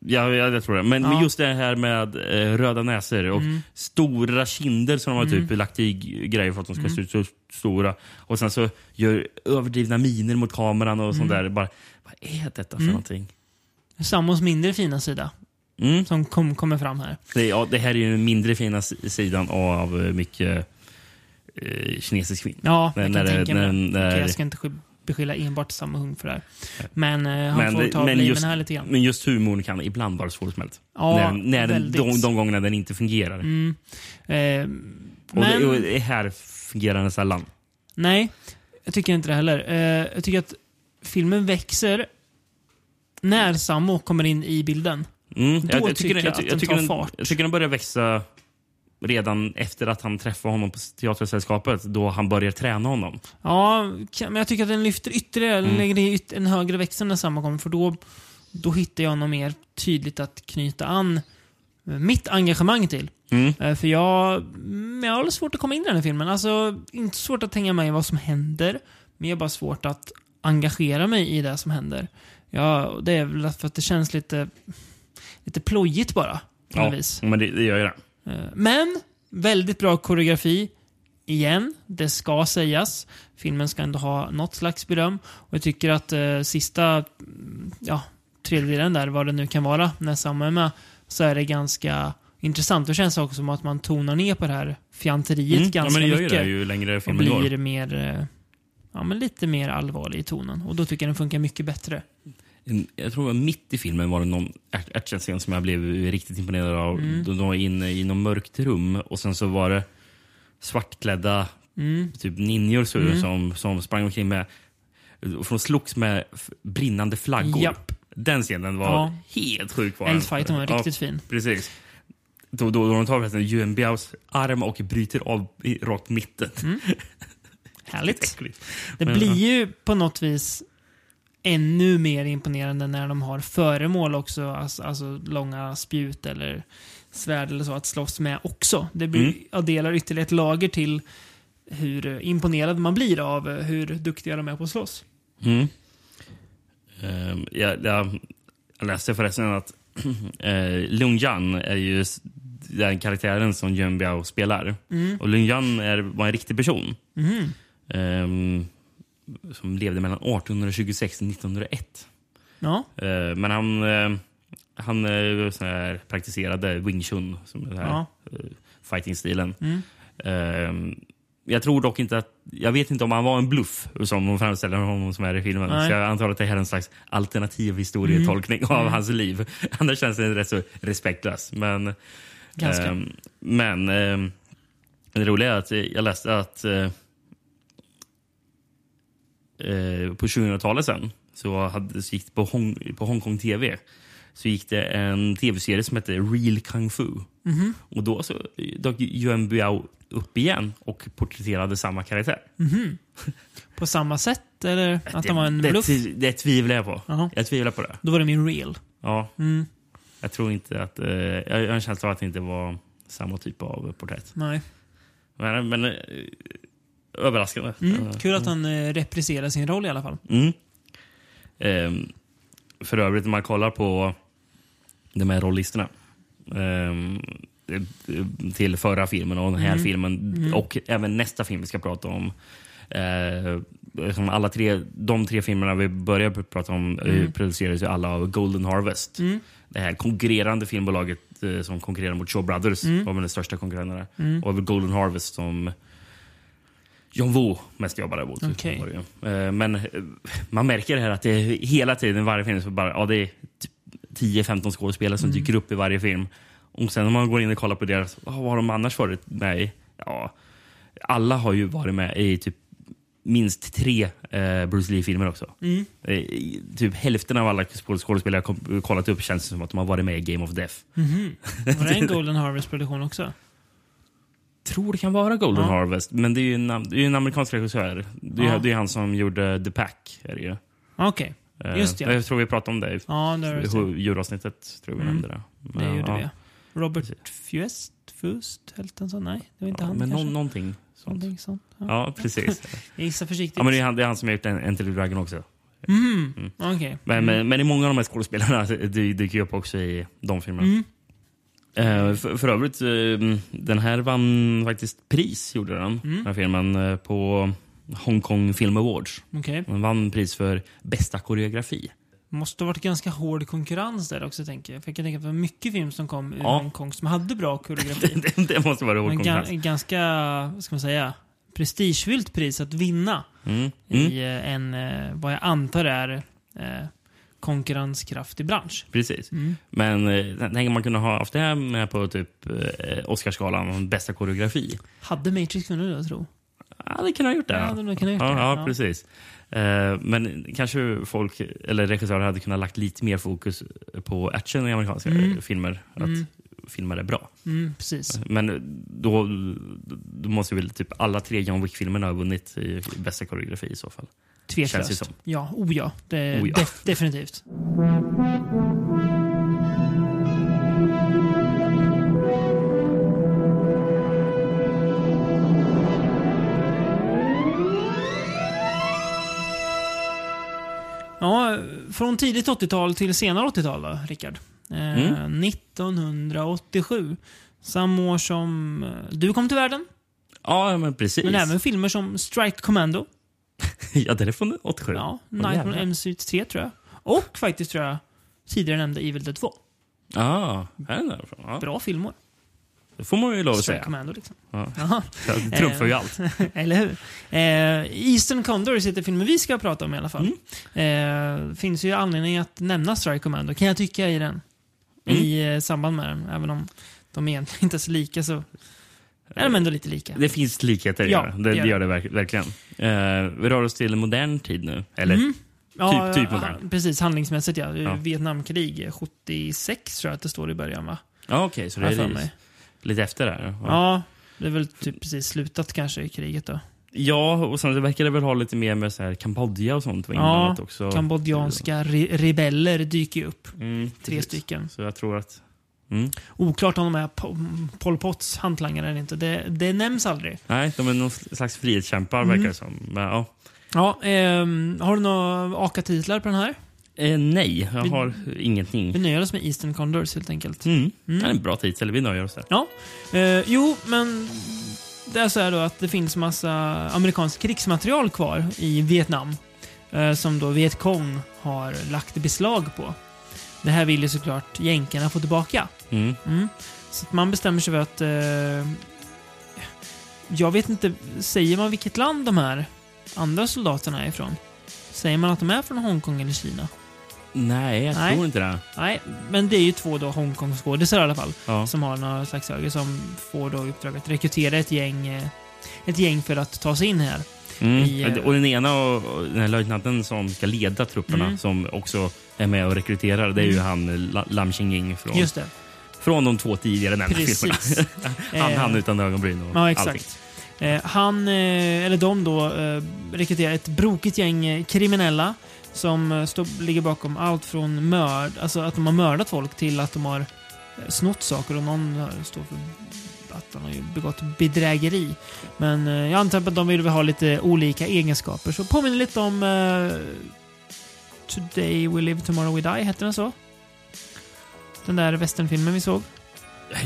Speaker 2: ja, jag tror det. Men,
Speaker 1: Ja.
Speaker 2: men just det här med eh, röda näsor och
Speaker 1: Mm.
Speaker 2: stora kinder som de har typ lagt i grejer för att de ska
Speaker 1: Mm.
Speaker 2: se ut så stora. Och sen så gör överdrivna miner mot kameran och sånt
Speaker 1: Mm.
Speaker 2: där. Bara, vad är detta för någonting?
Speaker 1: Sammos mindre fina sida
Speaker 2: Mm.
Speaker 1: som kom, kommer fram här.
Speaker 2: Det, ja, det här är ju den mindre fina sidan av eh, mycket eh, kinesisk film.
Speaker 1: Ja, jag
Speaker 2: när
Speaker 1: kan
Speaker 2: det-
Speaker 1: tänka mig.
Speaker 2: när- när-
Speaker 1: jag ska inte beskylla enbart Sammo Hung för det här. Men eh, han
Speaker 2: Men
Speaker 1: får ta
Speaker 2: men just-
Speaker 1: här lite grann.
Speaker 2: Men just humorn kan ibland vara svårsmält.
Speaker 1: Ja,
Speaker 2: när när den, de, de gångerna den inte fungerar.
Speaker 1: Mm. Eh,
Speaker 2: Och, det, och
Speaker 1: men,
Speaker 2: det här fungerar den sällan.
Speaker 1: nej, jag tycker inte det heller. Eh, jag tycker att filmen växer när Sammo kommer in i bilden.
Speaker 2: Mm,
Speaker 1: Då tycker jag att
Speaker 2: jag,
Speaker 1: den
Speaker 2: tycker
Speaker 1: tar
Speaker 2: den,
Speaker 1: fart.
Speaker 2: jag tycker den börjar växa redan efter att han träffar honom på teatersällskapet då han börjar träna honom.
Speaker 1: Ja, men jag tycker att den lyfter ytterligare,
Speaker 2: Mm.
Speaker 1: lägger i yt- en högre växel när Sammo kommer. För då, då hittar jag något mer tydligt att knyta an mitt engagemang till.
Speaker 2: Mm.
Speaker 1: Eh, För jag, jag har svårt att komma in i den här filmen. Alltså, inte svårt att hänga med i vad som händer, men jag har bara svårt att engagera mig i det som händer. Ja, det är väl för att det känns lite, lite plojigt bara, på
Speaker 2: Ja,
Speaker 1: vis.
Speaker 2: men det, det gör ju det.
Speaker 1: Eh, Men, väldigt bra koreografi. Igen, det ska sägas. Filmen ska ändå ha något slags beröm. Och jag tycker att eh, sista mm, ja, tredjedelen där, vad det nu kan vara, när Sam är med, så är det ganska intressant. Det känns också som att man tonar ner på det här fjanteriet
Speaker 2: Mm. Ja,
Speaker 1: ganska
Speaker 2: men det gör ju
Speaker 1: mycket.
Speaker 2: det ju längre
Speaker 1: och
Speaker 2: filmen går.
Speaker 1: blir mer, eh, ja men lite mer allvarlig i tonen. Och då tycker jag den funkar mycket bättre.
Speaker 2: Jag tror att mitt i filmen var det någon act- actionscen som jag blev riktigt imponerad av.
Speaker 1: Mm.
Speaker 2: De var inne i något mörkt rum och sen så var det svartklädda
Speaker 1: Mm.
Speaker 2: typ ninjor
Speaker 1: Mm.
Speaker 2: som, som sprang omkring med och de slogs med brinnande flaggor.
Speaker 1: Japp.
Speaker 2: Den scenen var
Speaker 1: Ja.
Speaker 2: helt sjuk.
Speaker 1: Eldfighten var
Speaker 2: Ja,
Speaker 1: riktigt fin.
Speaker 2: Precis. Då, då, då de tar förresten Yuan Biaos arm och bryter av rakt mitten.
Speaker 1: Mm. Härligt. Det blir
Speaker 2: ja.
Speaker 1: ju på något vis ännu mer imponerande när de har föremål också, alltså, alltså långa spjut eller svärd eller så att slåss med också. Det blir,
Speaker 2: Mm.
Speaker 1: addelar ytterligare ett lager till hur imponerad man blir av hur duktiga de är på att slåss.
Speaker 2: Mm. Ehm, jag, jag, läste förresten att uh, Lung Jan är ju den karaktären som Yuan Biao spelar.
Speaker 1: Mm.
Speaker 2: Och Lung Jan är, var en riktig person.
Speaker 1: Mhm.
Speaker 2: ehm, som levde mellan 1826 och 1901.
Speaker 1: Ja.
Speaker 2: Eh, men han, uh, han sån här, praktiserade Wing Chun, som den här
Speaker 1: Ja.
Speaker 2: eh, fighting-stilen.
Speaker 1: Mm.
Speaker 2: Ehm, jag tror dock inte att... Jag vet inte om han var en bluff som de framställer honom som är i filmen.
Speaker 1: Nej.
Speaker 2: Så jag antar att det här är en slags alternativ historietolkning av hans liv. Annars känns det rätt så respektlöst. Men,
Speaker 1: Ganska.
Speaker 2: ehm, men ehm, det roliga är att jag läste att eh, på 2000-talet sen så, hade, så gick det på, Hong, på Hongkong TV så gick det en tv-serie som hette Real Kung Fu.
Speaker 1: Mhm.
Speaker 2: Och då så dök Yuan Biao upp igen och porträtterade samma karaktär.
Speaker 1: På samma sätt, eller att de var en
Speaker 2: det,
Speaker 1: bluff?
Speaker 2: det, det tvivlar jag på.
Speaker 1: Jaha.
Speaker 2: Jag tvivlar på det.
Speaker 1: Då var det min real.
Speaker 2: Ja,
Speaker 1: Mm.
Speaker 2: jag tror inte att... Eh, jag har en känsla av att det inte var samma typ av porträtt.
Speaker 1: Nej.
Speaker 2: Men, men eh, överraskande.
Speaker 1: Mm.
Speaker 2: Eh,
Speaker 1: Kul att han eh, repriserar sin roll i alla fall.
Speaker 2: Mm. Ehm, för övrigt, om man kollar på de här rollistorna ehm, eh, till förra filmen och den här
Speaker 1: Mm.
Speaker 2: filmen och även nästa film vi ska prata om. Eh, som alla tre, de tre filmerna vi börjar prata om mm. produceras ju alla av Golden Harvest.
Speaker 1: Mm.
Speaker 2: Det här konkurrerande filmbolaget eh, som konkurrerar mot Shaw Brothers
Speaker 1: Mm.
Speaker 2: var väl den största konkurrenterna.
Speaker 1: Mm.
Speaker 2: Och Golden Harvest som John Woo mest jobbade mot. Ju. Eh, Men eh, man märker här att det hela tiden, varje film, så bara, ja, det är typ 10-15 skådespelare som
Speaker 1: Mm.
Speaker 2: dyker upp i varje film. Och sen om man går in och kollar på deras, vad har de annars varit med i? Ja, alla har ju varit med i typ minst tre eh, Bruce Lee-filmer också.
Speaker 1: Mm.
Speaker 2: Eh, typ hälften av alla skådespelare jag kollat upp känns som att de har varit med i Game of Death.
Speaker 1: Mhm. Var det en Golden Harvest-produktion också?
Speaker 2: Tror det kan vara Golden
Speaker 1: Ja.
Speaker 2: Harvest, men det är ju en, det är en amerikansk regissör. Det är,
Speaker 1: Ja.
Speaker 2: det är han som gjorde The Pack. Är det ju.
Speaker 1: Okej.
Speaker 2: Eh,
Speaker 1: Just det, ja.
Speaker 2: Jag tror vi pratade om det i
Speaker 1: Ja, det, är det.
Speaker 2: i julavsnittet. Tror vi
Speaker 1: Mm.
Speaker 2: nämnde det.
Speaker 1: det
Speaker 2: Men,
Speaker 1: gjorde
Speaker 2: ja.
Speaker 1: vi. Robert Fust? Fust? Helt sån? Nej, det var inte
Speaker 2: Ja,
Speaker 1: han
Speaker 2: men
Speaker 1: kanske.
Speaker 2: någon, någonting sånt.
Speaker 1: Någonting sånt. Ja.
Speaker 2: Ja, precis.
Speaker 1: Jag gissar försiktigt.
Speaker 2: Ja, men det, är han, det är han som har gjort en- Enter the Dragon också.
Speaker 1: Mhm, Okej.
Speaker 2: Men, men, men det är många av de här skådespelarna dy- dyker ju upp också i de filmerna.
Speaker 1: Mm.
Speaker 2: Eh, för, för övrigt, eh, den här vann faktiskt pris, gjorde den,
Speaker 1: Mm.
Speaker 2: den här filmen, eh, på Hong Kong Film Awards.
Speaker 1: Okej.
Speaker 2: Den vann pris för bästa koreografi.
Speaker 1: Måste ha varit ganska hård konkurrens där också, tänker jag. För jag kan tänka att det var mycket film som kom ur
Speaker 2: Ja.
Speaker 1: Hongkong som hade bra koreografi.
Speaker 2: det, det måste vara hård
Speaker 1: Men
Speaker 2: konkurrens.
Speaker 1: ga- ganska, vad ska man säga, prestigefyllt pris att vinna
Speaker 2: Mm. Mm.
Speaker 1: i en, vad jag antar är, konkurrenskraftig bransch.
Speaker 2: Precis.
Speaker 1: Mm.
Speaker 2: Men eh, tänker man kunna ha haft det här med på typ eh, Oscarsgalan, bästa koreografi.
Speaker 1: Hade Matrix vunnit det, jag tror
Speaker 2: Ja, det kan ha gjort det.
Speaker 1: Ja, hade nog kunnat gjort det.
Speaker 2: ja,
Speaker 1: Ja.
Speaker 2: precis. Eh, men kanske folk, eller regissörer hade kunnat lagt lite mer fokus på action i amerikanska
Speaker 1: Mm.
Speaker 2: filmer. Att
Speaker 1: Mm.
Speaker 2: filmer är bra.
Speaker 1: Mm, precis.
Speaker 2: Men då, då måste väl typ alla tre John Wick-filmerna ha vunnit i bästa koreografi i så fall. Känns det
Speaker 1: Tveklöst.
Speaker 2: som.
Speaker 1: Ja, oh ja. Det,
Speaker 2: Oh ja.
Speaker 1: def- definitivt. Ja, från tidigt 80-tal till senare 80-tal då, Rickard. Eh,
Speaker 2: Mm.
Speaker 1: 1987. Samma år som du kom till världen.
Speaker 2: Ja, men precis.
Speaker 1: Men även filmer som Strike Commando.
Speaker 2: ja, den är från 87.
Speaker 1: Ja, Nightmare on. Elm Street 3 tror jag. Och faktiskt tror jag tidigare nämnde Evil Dead 2.
Speaker 2: Ah, är den därifrån. Ja,
Speaker 1: Bra filmer.
Speaker 2: det får man ju lov att
Speaker 1: Strike
Speaker 2: säga.
Speaker 1: Commando liksom.
Speaker 2: Ja. Det trumfar ju
Speaker 1: Eh.
Speaker 2: allt.
Speaker 1: eller hur? Eh, Eastern Condors heter filmen vi ska prata om i alla fall.
Speaker 2: Mm.
Speaker 1: Eh, finns ju anledning att nämna Strike Commando, kan jag tycka, i den.
Speaker 2: Mm.
Speaker 1: I eh, samband med den. Även om de egentligen inte är så lika så är de ändå lite lika.
Speaker 2: Det finns likheter,
Speaker 1: Ja,
Speaker 2: ja, det,
Speaker 1: det gör
Speaker 2: det verk, verkligen. Eh, vi rör oss till modern tid nu. Eller,
Speaker 1: Mm. Ja,
Speaker 2: typ
Speaker 1: ja,
Speaker 2: modern.
Speaker 1: Precis, handlingsmässigt ja.
Speaker 2: Ja.
Speaker 1: Vietnamkrig eh, 76 tror jag att det står i början va?
Speaker 2: ja okej, så det är
Speaker 1: mig.
Speaker 2: lite efter där. Ja.
Speaker 1: Ja, det är väl typ precis slutat kanske i kriget då.
Speaker 2: ja, och sen verkar det väl ha lite mer med så här Kambodja och sånt
Speaker 1: Ja,
Speaker 2: också.
Speaker 1: Kambodjanska re rebeller dyker ju upp.
Speaker 2: Mm,
Speaker 1: Tre stycken.
Speaker 2: Så jag tror att... Mm.
Speaker 1: Oklart om de är Po- Pol Pots hantlangare eller inte. Det, det nämns aldrig.
Speaker 2: Nej, de är någon slags frihetskämpar
Speaker 1: Mm.
Speaker 2: verkar det som. Men, ja.
Speaker 1: Ja, ehm, har du några AKA-titlar på den här?
Speaker 2: eh, nej, jag
Speaker 1: Vi-
Speaker 2: har ingenting.
Speaker 1: Vi nöjer oss med Eastern Condors helt enkelt.
Speaker 2: Mm.
Speaker 1: Mm.
Speaker 2: Det är en bra titel, vi nöjer oss där.
Speaker 1: Ja. Eh, jo, men det är så här då att det finns massa amerikanskt krigsmaterial kvar i Vietnam. Eh, som då Vietkong har lagt beslag på. Det här vill ju såklart jänkarna få tillbaka.
Speaker 2: Mm.
Speaker 1: Mm. Så man bestämmer sig för att... Eh, jag vet inte, säger man vilket land de här andra soldaterna är ifrån? Säger man att de är från Hongkong eller Kina?
Speaker 2: Nej, jag
Speaker 1: Nej.
Speaker 2: tror inte det.
Speaker 1: Nej, men det är ju två då Hongkong-skådisar i alla fall.
Speaker 2: Ja.
Speaker 1: Som har några slags höger som får då uppdrag att rekrytera ett gäng, eh, ett gäng för att ta sig in här.
Speaker 2: Mm.
Speaker 1: i, eh,
Speaker 2: och den ena och den här löjtnanten som ska leda trupperna,
Speaker 1: Mm.
Speaker 2: som också är med och rekryterar, det är ju
Speaker 1: Mm.
Speaker 2: han La- Lam Xingying från,
Speaker 1: Just det.
Speaker 2: från de två tidigare nämnda filmerna.
Speaker 1: Precis.
Speaker 2: han,
Speaker 1: Eh,
Speaker 2: han utan ögonbryn och
Speaker 1: Ja,
Speaker 2: allting.
Speaker 1: exakt. Eh, han, eh, eller de då, rekryterar ett brokigt gäng kriminella som står, ligger bakom allt från mörd, alltså att de har mördat folk till att de har snott saker och någon står för att han har begått bedrägeri. Men jag antar att de vill ha lite olika egenskaper. Så påminner lite om Today We Live Tomorrow We Die, hette den så? Den där westernfilmen vi såg.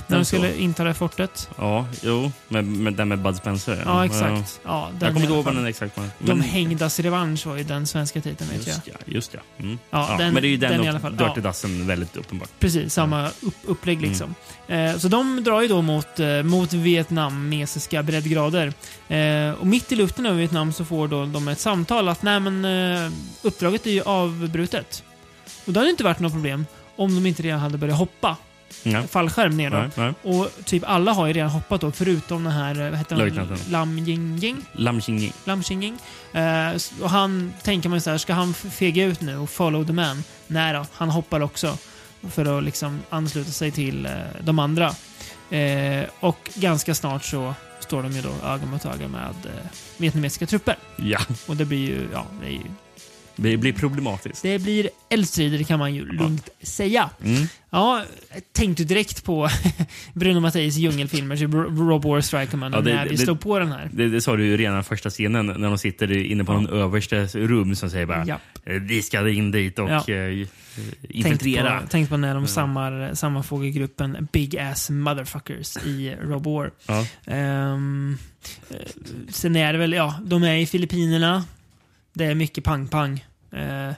Speaker 1: När de skulle inta det fortet.
Speaker 2: Ja, jo. Med, med, den med Bud Spencer.
Speaker 1: Ja, exakt. Ja, den
Speaker 2: Jag kommer
Speaker 1: i
Speaker 2: inte ihåg vad den exakt var.
Speaker 1: De hängdas revansch var ju den svenska titeln, vet jag.
Speaker 2: Just ja, just ja. Mm.
Speaker 1: Ja,
Speaker 2: ja,
Speaker 1: den-
Speaker 2: men det är ju den,
Speaker 1: den i
Speaker 2: och
Speaker 1: alla fall.
Speaker 2: Dirty
Speaker 1: Ja.
Speaker 2: Dozen väldigt uppenbart.
Speaker 1: Precis, samma upp, upplägg
Speaker 2: Mm.
Speaker 1: liksom. Eh, så de drar ju då mot, eh, mot vietnamesiska breddgrader. Eh, och mitt i luften över Vietnam så får då de ett samtal att nej men eh, uppdraget är ju avbrutet. Och det hade inte varit något problem om de inte redan hade börjat hoppa
Speaker 2: Ja.
Speaker 1: fallskärm ner.
Speaker 2: Nej, nej.
Speaker 1: Och typ alla har ju redan hoppat då, förutom den här, eh, vad heter han? Lam Ying.
Speaker 2: Lam.
Speaker 1: Lam Xingying. Eh, s- och han tänker man så här, ska han fega ut nu och follow the man? Nej då, han hoppar också. För att liksom ansluta sig till eh, de andra. Eh, och ganska snart så står de ju då öga mot öga med eh, vietnamesiska trupper.
Speaker 2: Ja.
Speaker 1: Och det blir ju, ja, det är ju
Speaker 2: Det blir problematiskt.
Speaker 1: Det blir eldstrider kan man ju lugnt säga.
Speaker 2: Mm.
Speaker 1: Ja, tänkte direkt på Bruno Matteis djungelfilmer, typ Rob War Strike Commando,
Speaker 2: Ja, det-
Speaker 1: när vi slog på den här.
Speaker 2: Det, det sa du ju redan i första scenen när de sitter inne på
Speaker 1: Ja.
Speaker 2: någon översta rum som säger bara. "Eh, vi ska in dit och
Speaker 1: Ja.
Speaker 2: eh,
Speaker 1: Tänk
Speaker 2: infiltrera.
Speaker 1: på, tänk på när de sammar, sammanfogar gruppen Big Ass Motherfuckers i Rob War.
Speaker 2: Ja.
Speaker 1: Eh, sen är det väl, ja, de är i Filippinerna. Det är mycket pang-pang. Eh,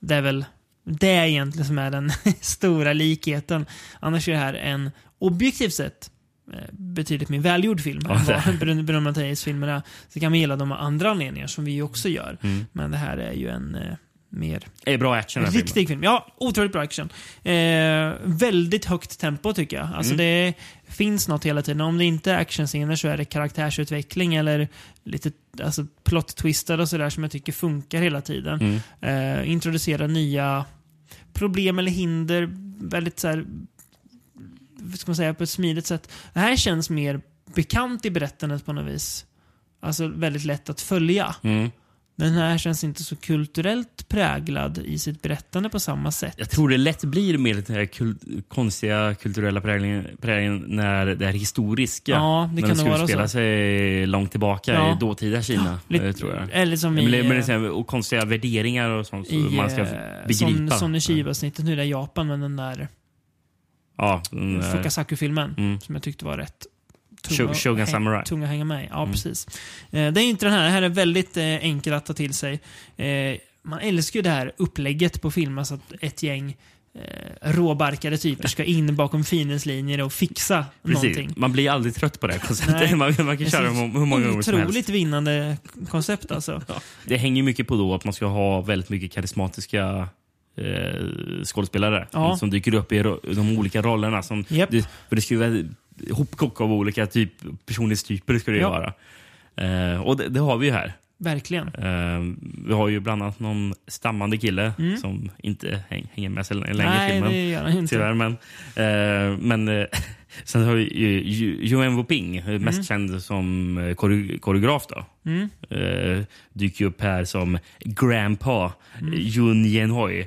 Speaker 1: det är väl det är egentligen som är den stora likheten. Annars är det här en objektivt sett eh, betydligt mer välgjord film
Speaker 2: Ja,
Speaker 1: än vad Bruno Bruno Matteis filmer är. Så kan man gilla dem av andra anledningar som vi också gör.
Speaker 2: Mm.
Speaker 1: Men det här är ju en eh, mer
Speaker 2: Det är bra action filmen.
Speaker 1: Riktig film. Ja, otroligt bra action. Eh, väldigt högt tempo tycker jag. Alltså
Speaker 2: Mm.
Speaker 1: det finns något hela tiden. Om det inte är actionscener så är det karaktärsutveckling eller lite alltså, plot-twistar och sådär som jag tycker funkar hela tiden.
Speaker 2: Mm.
Speaker 1: Eh, introducera nya problem eller hinder väldigt så här, ska man säga, på ett smidigt sätt. Det här känns mer bekant i berättandet på något vis. Alltså väldigt lätt att följa.
Speaker 2: Mm.
Speaker 1: Den här känns inte så kulturellt präglad i sitt berättande på samma sätt.
Speaker 2: Jag tror det lätt blir mer den här kul konstiga kulturella präglingen, präglingen när det är historiska.
Speaker 1: Ja, det
Speaker 2: när
Speaker 1: kan vara
Speaker 2: utspelar
Speaker 1: så.
Speaker 2: sig långt tillbaka
Speaker 1: Ja.
Speaker 2: i dåtida Kina,
Speaker 1: Lite-
Speaker 2: eh, tror jag.
Speaker 1: Eller som
Speaker 2: Men,
Speaker 1: i,
Speaker 2: men är
Speaker 1: eh,
Speaker 2: här, och konstiga värderingar och sånt som
Speaker 1: i
Speaker 2: man ska
Speaker 1: eh,
Speaker 2: begripa.
Speaker 1: Som, som i Shiva-snittet nu, där Japan, med den där
Speaker 2: Ja, den där-
Speaker 1: Fukasaku-filmen.
Speaker 2: Mm.
Speaker 1: Som jag tyckte var rätt att
Speaker 2: Shogun Samurai.
Speaker 1: tung att hänga med. Ja,
Speaker 2: Mm.
Speaker 1: precis. Eh, det är inte den här. Det här är väldigt eh, enkel att ta till sig. Eh, man älskar ju det här upplägget på film, alltså att ett gäng eh, råbarkade typer ska in bakom fiendens och fixa
Speaker 2: Precis.
Speaker 1: någonting.
Speaker 2: Man blir aldrig trött på det här konceptet. Man, man kan köra
Speaker 1: så
Speaker 2: dem hur många gånger som helst.
Speaker 1: Otroligt vinnande koncept alltså.
Speaker 2: Ja. Det hänger mycket på då att man ska ha väldigt mycket karismatiska eh, skådespelare
Speaker 1: Ja.
Speaker 2: som dyker upp i de olika rollerna. Som,
Speaker 1: Japp.
Speaker 2: det, för det ska ju vara hopkock av olika typ, personlighetstyper. Ska det ju
Speaker 1: Ja.
Speaker 2: vara. Eh, och det, det har vi ju här.
Speaker 1: Verkligen.
Speaker 2: Eh, vi har ju bland annat någon stammande kille
Speaker 1: Mm.
Speaker 2: som inte häng, hänger med så länge i
Speaker 1: Nej,
Speaker 2: filmen.
Speaker 1: det gör han inte.
Speaker 2: Tyvärr, men, eh, men eh, sen har vi ju Yuen Woping, eh, mest känd som koreo- koreograf. Då.
Speaker 1: Mm.
Speaker 2: Dyker upp här som Grandpa
Speaker 1: Mm.
Speaker 2: mm. Jun Yenhoi.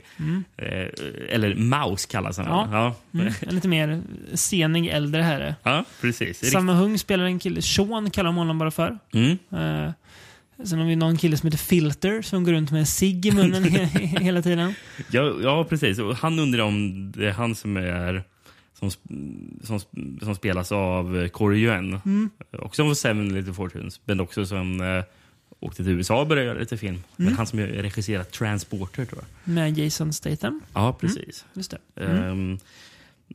Speaker 2: Eh, eller Maus kallas han.
Speaker 1: Ja.
Speaker 2: Ja.
Speaker 1: Mm. En lite mer senig äldre herre.
Speaker 2: ja, precis.
Speaker 1: Samma Hung spelar en kille, Sean kallar de honom bara för.
Speaker 2: Mm.
Speaker 1: Sen har vi någon kille som heter Filter som går runt med en cigg i munnen he- hela tiden.
Speaker 2: Ja, ja, precis. Och han undrar om det är han som är som, som, som spelas av Corey Yuen.
Speaker 1: Mm.
Speaker 2: Också som Seven Little Fortunes, men också som eh, åkte till USA och började göra lite film.
Speaker 1: Mm.
Speaker 2: Men han som regisserat Transporter, tror jag.
Speaker 1: Med Jason Statham.
Speaker 2: Ja, precis.
Speaker 1: Just det. Mm.
Speaker 2: Ehm,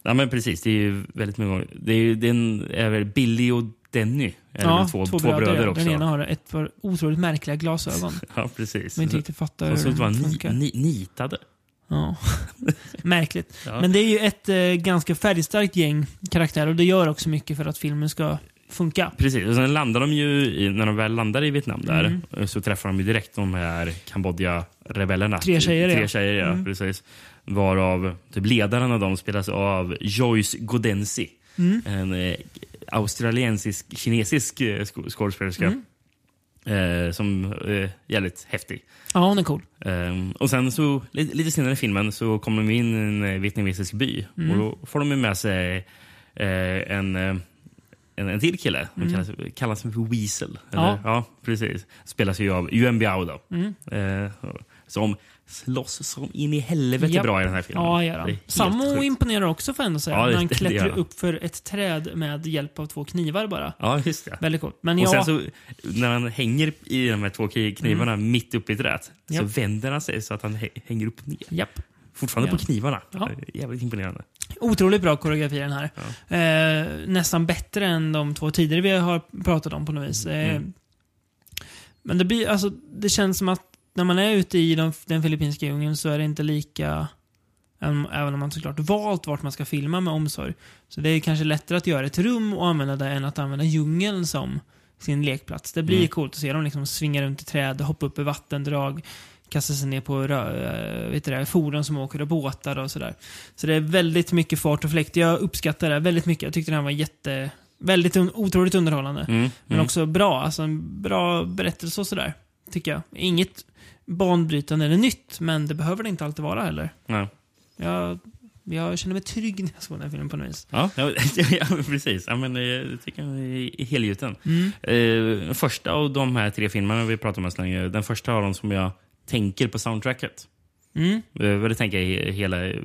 Speaker 2: ja, men precis. Det är ju väldigt många gånger. Det är, den är väl Billy och Denny. Är
Speaker 1: Ja,
Speaker 2: väl två, två, bröder,
Speaker 1: ja.
Speaker 2: också.
Speaker 1: Den ena har ett par otroligt märkliga glasögon.
Speaker 2: Ja, precis.
Speaker 1: Man inte riktigt fattar
Speaker 2: Och så
Speaker 1: hur de
Speaker 2: ni,
Speaker 1: funkar.
Speaker 2: ni, nitade.
Speaker 1: Ja. Märkligt.
Speaker 2: Ja.
Speaker 1: Men det är ju ett eh, ganska färgstarkt gäng karaktärer och det gör också mycket för att filmen ska funka.
Speaker 2: Precis, och sen landar de ju, i, när de väl landar i Vietnam där,
Speaker 1: Mm.
Speaker 2: så träffar de ju direkt de här Kambodja-rebellerna.
Speaker 1: Tre tjejer,
Speaker 2: Tre tjejer, ja.
Speaker 1: Mm.
Speaker 2: Precis. Varav typ ledaren av dem spelas av Joyce Godensi.
Speaker 1: Mm.
Speaker 2: En eh, australiensisk, kinesisk eh, skådespelerska.
Speaker 1: Mm.
Speaker 2: Eh, som är jävligt häftig.
Speaker 1: Ja, hon är cool.
Speaker 2: Ehm, och sen så, lite, lite senare i filmen så kommer de in i en eh, vietnamesisk by.
Speaker 1: Mm.
Speaker 2: Och då får de med sig eh, en, eh, en, en till kille. De kallas, kallas för Weasel. Eller?
Speaker 1: Mm. Ja.
Speaker 2: ja, precis. Spelas ju av Yuan Biao då.
Speaker 1: Mm.
Speaker 2: Eh, som slåss som in i helvete
Speaker 1: Japp.
Speaker 2: bra i den här filmen.
Speaker 1: Ja, gör han. Sammo imponerar också får jag ändå säga.
Speaker 2: Ja,
Speaker 1: När han klättrar upp för ett träd med hjälp av två knivar bara.
Speaker 2: Ja, just det.
Speaker 1: Väldigt coolt. Men
Speaker 2: Och
Speaker 1: ja,
Speaker 2: sen så, när han hänger i de här två knivarna mitt uppe i träet så vänder han sig så att han hä- hänger upp ner.
Speaker 1: japp.
Speaker 2: Fortfarande
Speaker 1: Ja.
Speaker 2: på knivarna.
Speaker 1: Ja.
Speaker 2: Jävligt imponerande.
Speaker 1: Otroligt bra koreografi den här. Eh, nästan bättre än de två tidigare vi har pratat om på något vis. Eh,
Speaker 2: Mm.
Speaker 1: Men det blir, alltså, det känns som att när man är ute i de, den filippinska djungeln så är det inte lika, även om man såklart valt vart man ska filma med omsorg. Så det är kanske lättare att göra ett rum och använda det än att använda djungeln som sin lekplats. Det blir
Speaker 2: Mm.
Speaker 1: coolt att se dem liksom svinga runt i träd, hoppa upp i vattendrag, kasta sig ner på äh, vet det, fordon som åker och båtar och sådär. Så det är väldigt mycket fart och fläkt. Jag uppskattar det väldigt mycket. Jag tyckte den här var jätte, väldigt un, otroligt underhållande.
Speaker 2: Mm.
Speaker 1: Men
Speaker 2: mm.
Speaker 1: också bra. Alltså en bra berättelse och sådär. Tycker jag. Inget banbrytande eller nytt, men det behöver det inte alltid vara heller.
Speaker 2: Ja.
Speaker 1: Jag, jag känner mig trygg när jag såg den här filmen på något vis.
Speaker 2: Ja, ja, ja, precis. Ja, men, eh, jag tycker den är helgjuten.
Speaker 1: Mm.
Speaker 2: Eh, första av de här tre filmerna vi pratar om så länge, den första av dem som jag tänker på soundtracket.
Speaker 1: Mm.
Speaker 2: Eh, det tänker jag i hela eh,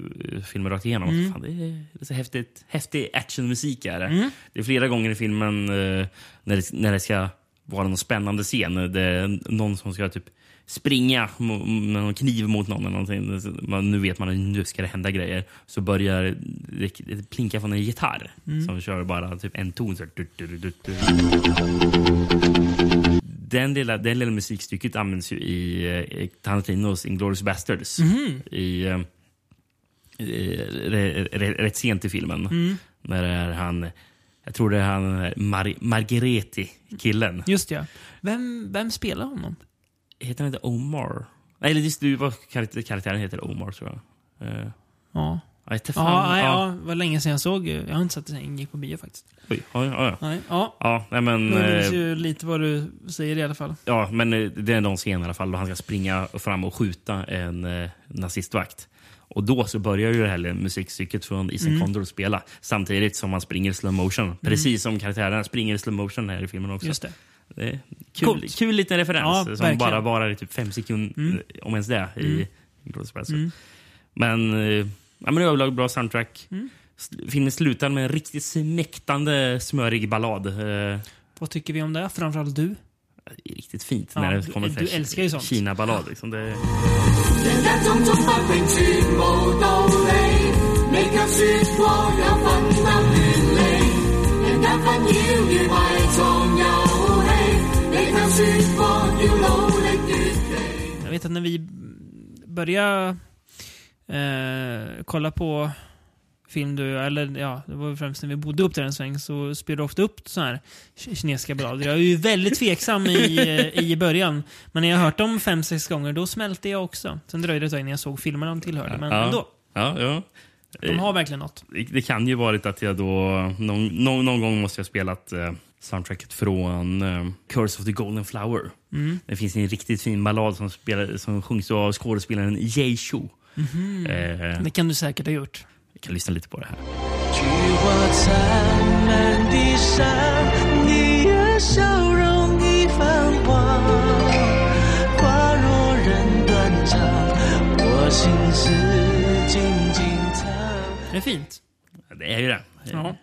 Speaker 2: filmen rakt igenom.
Speaker 1: Mm.
Speaker 2: Fan, det, är, det är så häftigt, häftig actionmusik. Är det.
Speaker 1: Mm.
Speaker 2: det är flera gånger i filmen eh, när, det, när det ska vara någon spännande scen. Det är någon som ska typ springa med någon kniv mot någon. Eller någonting. Man, nu vet man att nu ska det hända grejer. Så börjar det, det plinka från en gitarr
Speaker 1: Mm.
Speaker 2: som kör bara typ en ton. Så. Den lilla, den lilla musikstycket används ju i eh, Tarantinos Inglourious Basterds.
Speaker 1: Mhm.
Speaker 2: I, eh, i, re, re, rätt sent i filmen.
Speaker 1: Mm.
Speaker 2: När det är han, jag tror det är han Mar Marghereti-killen.
Speaker 1: Just ja. Vem, vem spelar honom?
Speaker 2: Heter han inte Omar? Nej, eller det, vad karaktär- karaktären heter Omar tror jag. Uh,
Speaker 1: Ja.
Speaker 2: jag inte fan.
Speaker 1: Ja, nej, ja, det var länge sedan jag såg. Jag har inte sett den gick på bio faktiskt.
Speaker 2: Oj, ja, ja, ja.
Speaker 1: Nej, ja.
Speaker 2: Ja, nej, men,
Speaker 1: Men det
Speaker 2: eh,
Speaker 1: vet ju lite vad du säger i alla fall.
Speaker 2: ja, men eh, det är någon scen i alla fall då han ska springa fram och skjuta en eh, nazistvakt. Och då så börjar ju det här musikstycket från Isen
Speaker 1: Mm.
Speaker 2: Condor spela samtidigt som han springer i slow motion. Precis som karaktärerna springer i slow motion här i filmen också.
Speaker 1: Just det.
Speaker 2: Kul,
Speaker 1: Coolt.
Speaker 2: kul liten referens
Speaker 1: Ja,
Speaker 2: som
Speaker 1: verkligen.
Speaker 2: bara varar i typ fem sekunder,
Speaker 1: Mm.
Speaker 2: eh, om ens det, i
Speaker 1: Mm. Mm.
Speaker 2: Men, eh, ja, men överlag bra soundtrack.
Speaker 1: Mm.
Speaker 2: Filmen slutar med en riktigt smäktande smörig ballad. Eh,
Speaker 1: Vad tycker vi om det? Framförallt du.
Speaker 2: det är riktigt fint
Speaker 1: Ja,
Speaker 2: när
Speaker 1: du-
Speaker 2: det kommer
Speaker 1: du älskar ju sånt.
Speaker 2: Kina-ballad. Liksom. Det,
Speaker 1: Jag vet att när vi började eh, kolla på film, du, eller ja, det var främst när vi bodde upp där en sväng, så spelade du ofta upp så här ki- kinesiska ballader. Jag är ju väldigt tveksam i, i början, men när jag har hört dem fem, sex gånger, då smälte jag också. Sen dröjde det ett tag innan jag såg filmerna de tillhörde, men
Speaker 2: Ja.
Speaker 1: ändå.
Speaker 2: ja, ja.
Speaker 1: De har verkligen något.
Speaker 2: Det, kan ju varit att jag då någon, någon, någon gång måste jag ha spelat eh, soundtracket från eh, Curse of the Golden Flower.
Speaker 1: Mm.
Speaker 2: Det finns en riktigt fin ballad som, spelar, som sjungs av skådespelaren Jay Chou.
Speaker 1: Mhm.
Speaker 2: Eh,
Speaker 1: Det kan du säkert ha gjort.
Speaker 2: vi kan lyssna lite på det här.
Speaker 1: Det är fint.
Speaker 2: Det är ju det.
Speaker 1: Ja.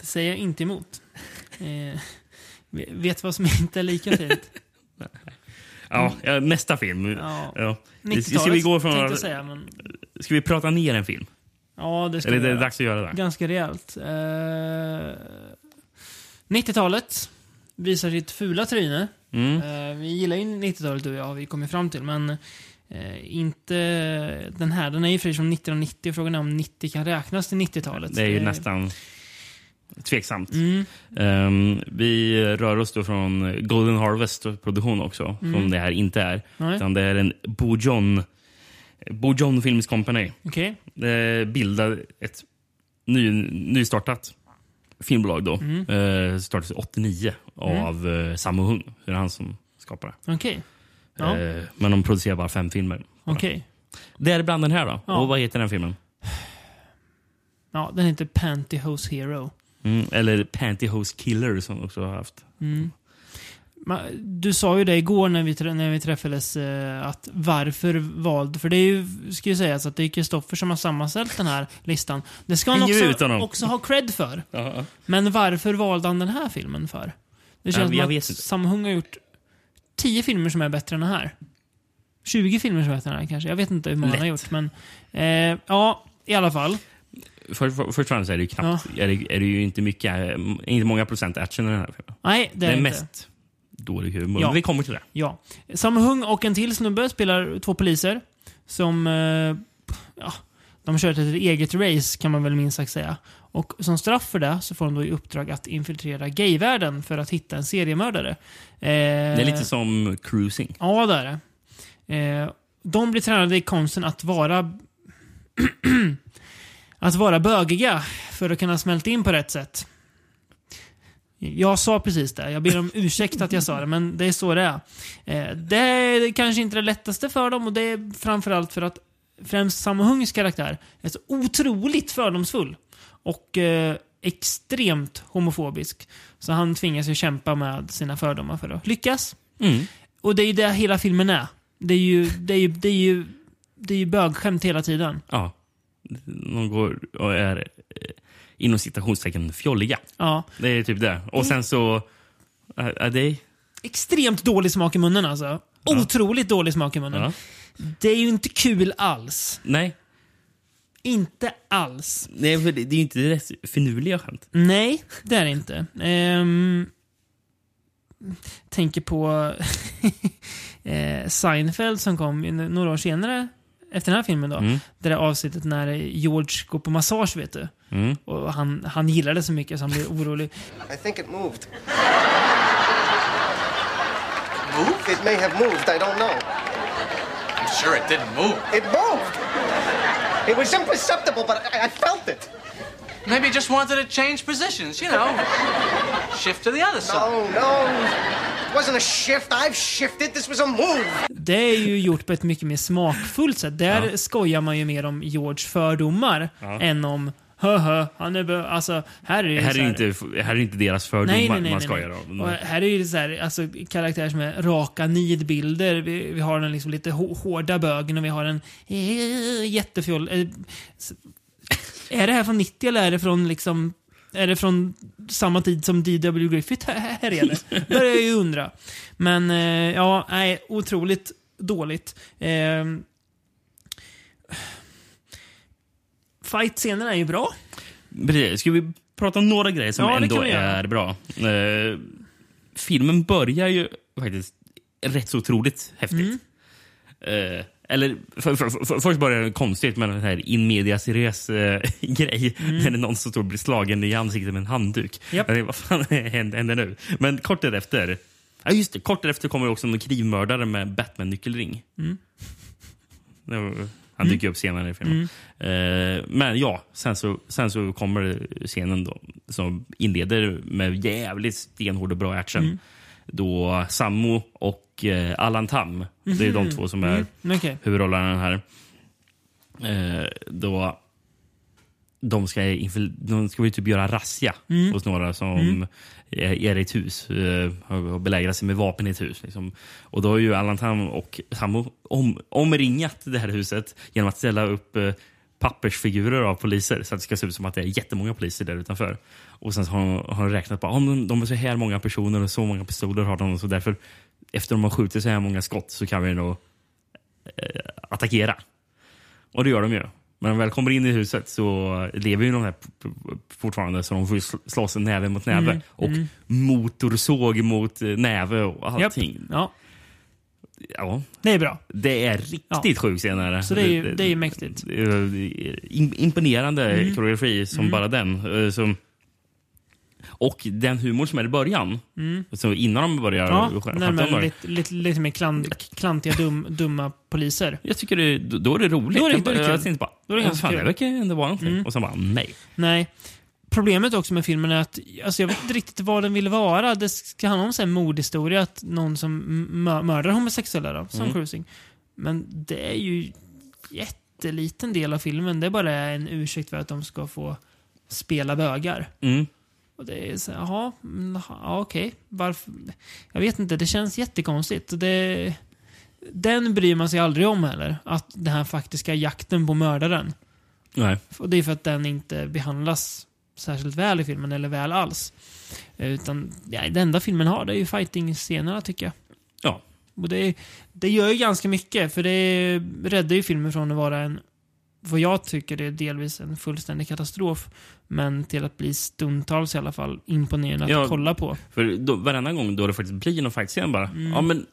Speaker 1: Det säger jag inte emot. Eh, vet vad som inte är lika fint?
Speaker 2: Ja, nästa film.
Speaker 1: Ja.
Speaker 2: Ja.
Speaker 1: 90-talet
Speaker 2: Ska vi gå från...
Speaker 1: jag säga, men...
Speaker 2: Ska vi prata ner en film?
Speaker 1: Ja, det ska
Speaker 2: Eller
Speaker 1: vi
Speaker 2: det är dags att göra det?
Speaker 1: Ganska rejält. Eh, 90-talet visar sitt fula tryne.
Speaker 2: Mm.
Speaker 1: Eh, vi gillar ju 90-talet du och jag, har vi kommit fram till, men eh, inte den här. Den är ju från 1990 och frågan är om 90 kan räknas till 90-talet.
Speaker 2: Det är ju
Speaker 1: Eh,
Speaker 2: nästan tveksamt.
Speaker 1: Mm,
Speaker 2: Ehm, vi rör oss då från Golden Harvest-produktion också,
Speaker 1: Mm.
Speaker 2: som det här inte är.
Speaker 1: nej,
Speaker 2: Utan det är en Bo John, Bo John Films Company.
Speaker 1: okej.
Speaker 2: Det bildar ett ny, nystartat filmbolag då.
Speaker 1: Mm.
Speaker 2: Eh, startades 89 av eh, Sammo Hung. Det är han som skapar det.
Speaker 1: Okej. Ja.
Speaker 2: Eh, men de producerar bara fem filmer.
Speaker 1: Okej.
Speaker 2: Det är bland den här då.
Speaker 1: Ja.
Speaker 2: Och vad heter den filmen?
Speaker 1: Ja, den heter Pantyhose Hero.
Speaker 2: Mm, eller Pantyhose Killer som också har haft.
Speaker 1: Mm. Du sa ju det igår när vi, när vi träffades, eh, att varför valde... För det är ju, ska ju sägas att det är Kristoffer som har sammanställt den här listan. Det ska han också, också ha cred för.
Speaker 2: Ja.
Speaker 1: Men varför valde han den här filmen för? Det känns
Speaker 2: Ja,
Speaker 1: som att
Speaker 2: vet inte.
Speaker 1: Sam Hung har gjort 10 filmer som är bättre än den här. 20 filmer som är bättre än den här kanske. Jag vet inte hur många han har
Speaker 2: Lätt.
Speaker 1: gjort, men... Eh, ja, i alla fall.
Speaker 2: För, för, först och främst är det ju knappt, är det, är det ju inte mycket, eh, inte många procent action i den här filmen.
Speaker 1: Nej, det
Speaker 2: Det
Speaker 1: är,
Speaker 2: är
Speaker 1: inte.
Speaker 2: mest dålig humor.
Speaker 1: Ja.
Speaker 2: Men vi kommer till det.
Speaker 1: Ja. Sam Hung och en till snubbe spelar två poliser som... Eh, ja, de kör ett eget race kan man väl minst sagt säga. Och som straff för det så får de då i uppdrag att infiltrera gayvärlden för att hitta en seriemördare. Eh,
Speaker 2: Det är lite som cruising.
Speaker 1: Ja, det är det. Eh, de blir tränade i konsten att vara... att vara bögiga för att kunna smälta in på rätt sätt. Jag sa precis det. Jag ber om ursäkt att jag sa det, men det är så det är. Eh, det är kanske inte det lättaste för dem och det är framförallt för att främst Sammo Hungs karaktär är så otroligt fördomsfull. Och eh, extremt homofobisk. Så han tvingas ju kämpa med sina fördomar för att lyckas.
Speaker 2: Mm.
Speaker 1: Och det är ju det hela filmen är. Det är ju, det är ju, det är ju, det är ju bögskämt hela tiden.
Speaker 2: Ja. De går och är eh, inom citationstecken fjolliga.
Speaker 1: Ja.
Speaker 2: Det är typ det. Och sen så... Är, är det...
Speaker 1: Extremt dålig smak i munnen alltså. Otroligt dålig smak i munnen.
Speaker 2: Ja.
Speaker 1: Det är ju inte kul alls.
Speaker 2: Nej.
Speaker 1: Inte alls.
Speaker 2: Nej, för det, det är ju inte rätt finurliga skämt.
Speaker 1: Nej, det är det inte. Ehm, tänker på eh, Seinfeld som kom några år senare efter den här filmen. då.
Speaker 2: Mm.
Speaker 1: Det där avsnittet när George går på massage, vet du.
Speaker 2: Mm.
Speaker 1: Och han, han gillar det så mycket så han blir orolig.
Speaker 3: I think it moved.
Speaker 4: Move?
Speaker 3: It may have moved, I don't know.
Speaker 4: I'm sure it didn't move.
Speaker 3: It moved! It was imperceptible, but I, I felt it.
Speaker 5: Maybe he just wanted to change positions, you know. Shift to the other side.
Speaker 3: No, no. It wasn't a shift. I've shifted. This was a move.
Speaker 1: Det är ju gjort på ett mycket mer smakfullt sätt. Där skojar man ju mer om George fördomar än om hö, han är bö-" Alltså, här är det
Speaker 2: Här är, inte, här är inte deras fördomar
Speaker 1: Nej, nej, nej.
Speaker 2: man skojar om.
Speaker 1: Och här är ju så här, alltså, karaktärer som är raka nidbilder. Vi, vi har den liksom lite hå- hårda bögen och vi har en eh, jättefjoll... Eh, är det här från 90 eller är det från liksom... Är det från samma tid som D.W. Griffith här är det? börjar jag ju undra. Men eh, ja, nej, otroligt dåligt. Eh, Fight-scenerna är ju bra.
Speaker 2: Precis. Ska vi prata om några grejer som
Speaker 1: Ja,
Speaker 2: ändå är bra? Eh, filmen börjar ju faktiskt rätt så otroligt häftigt.
Speaker 1: Mm.
Speaker 2: Eh, eller för, för, för, först börjar det konstigt med den här in medias res eh, grej.
Speaker 1: Mm.
Speaker 2: När det någon som står och blir slagen i ansiktet med en handduk. Jag tänkte, vad fan händer, händer nu? Men kort därefter Ja, just det. Kort därefter kommer också en knivmördare med Batman-nyckelring.
Speaker 1: Mm.
Speaker 2: Han dyker upp senare i filmen. Eh, men ja, sen så, sen så kommer scenen då, som inleder med jävligt stenhård och bra action.
Speaker 1: Mm.
Speaker 2: Då Sammo och eh, Allan Tam, det är de två som är
Speaker 1: Mm, Okej.
Speaker 2: huvudrollerna här. Eh, då de ska, de ska ju typ göra razzia
Speaker 1: Mm.
Speaker 2: hos några som är, i ett hus. Eh, har belägrat sig med vapen i ett hus. Liksom. Och då har ju Allan Tam och Sambo om, omringat det här huset genom att ställa upp eh, pappersfigurer av poliser så att det ska se ut som att det är jättemånga poliser där utanför. Och sen så har, de- har de räknat på att de, de är så här många personer och så många pistoler har de. Så därför, efter de har skjutit så här många skott så kan vi nog eh, attackera. Och det gör de ju. Men när de väl kommer in i huset så lever ju de här fortfarande så de får slåss näve mot näve.
Speaker 1: Mm,
Speaker 2: Och motorsåg mot eh, näve och allting.
Speaker 1: Ja,
Speaker 2: Ja,
Speaker 1: det är bra.
Speaker 2: det är riktigt
Speaker 1: Ja.
Speaker 2: sjuk scen. är
Speaker 1: Så det är ju- det är ju mäktigt.
Speaker 2: Imponerande
Speaker 1: Mm.
Speaker 2: koreografi som bara den. Eh, Som, och den humor som är i början. Så innan de börjar
Speaker 1: Mm. Ja,
Speaker 2: om det.
Speaker 1: lite, lite, lite mer klant, klantiga, dum, dumma poliser.
Speaker 2: Jag tycker det, då är det roligt.
Speaker 1: Då är det-
Speaker 2: jag,
Speaker 1: då är det
Speaker 2: jag
Speaker 1: kul.
Speaker 2: tänkte bara,
Speaker 1: Då är det
Speaker 2: "Ja,
Speaker 1: ganska
Speaker 2: fan,
Speaker 1: kul." Mm.
Speaker 2: det verkar ändå vara någonting. Och så bara, nej.
Speaker 1: Nej. Problemet också med filmen är att alltså jag vet inte riktigt vad den vill vara. Det ska handla om en mordhistoria, att någon som mö- mördar homosexuella då, som cruising. Men det är ju jätteliten del av filmen. Det är bara en ursäkt för att de ska få spela bögar.
Speaker 2: Mm.
Speaker 1: Och det är så här, jaha, mm, ja, okej. Varför? Jag vet inte, det känns jättekonstigt. Det, den bryr man sig aldrig om heller. Att den här faktiska jakten på mördaren.
Speaker 2: Nej.
Speaker 1: Och det är för att den inte behandlas särskilt väl i filmen, eller väl alls. Utan ja, det enda filmen har, det är ju fighting-scenerna tycker jag.
Speaker 2: Ja.
Speaker 1: Och det, det gör ju ganska mycket, för det räddar ju filmen från att vara en, vad jag tycker är delvis en fullständig katastrof, men till att bli stundtals i alla fall imponerande att
Speaker 2: Ja.
Speaker 1: kolla på.
Speaker 2: För då, varannan gång då det faktiskt blir någon fightscen bara. Ja, men...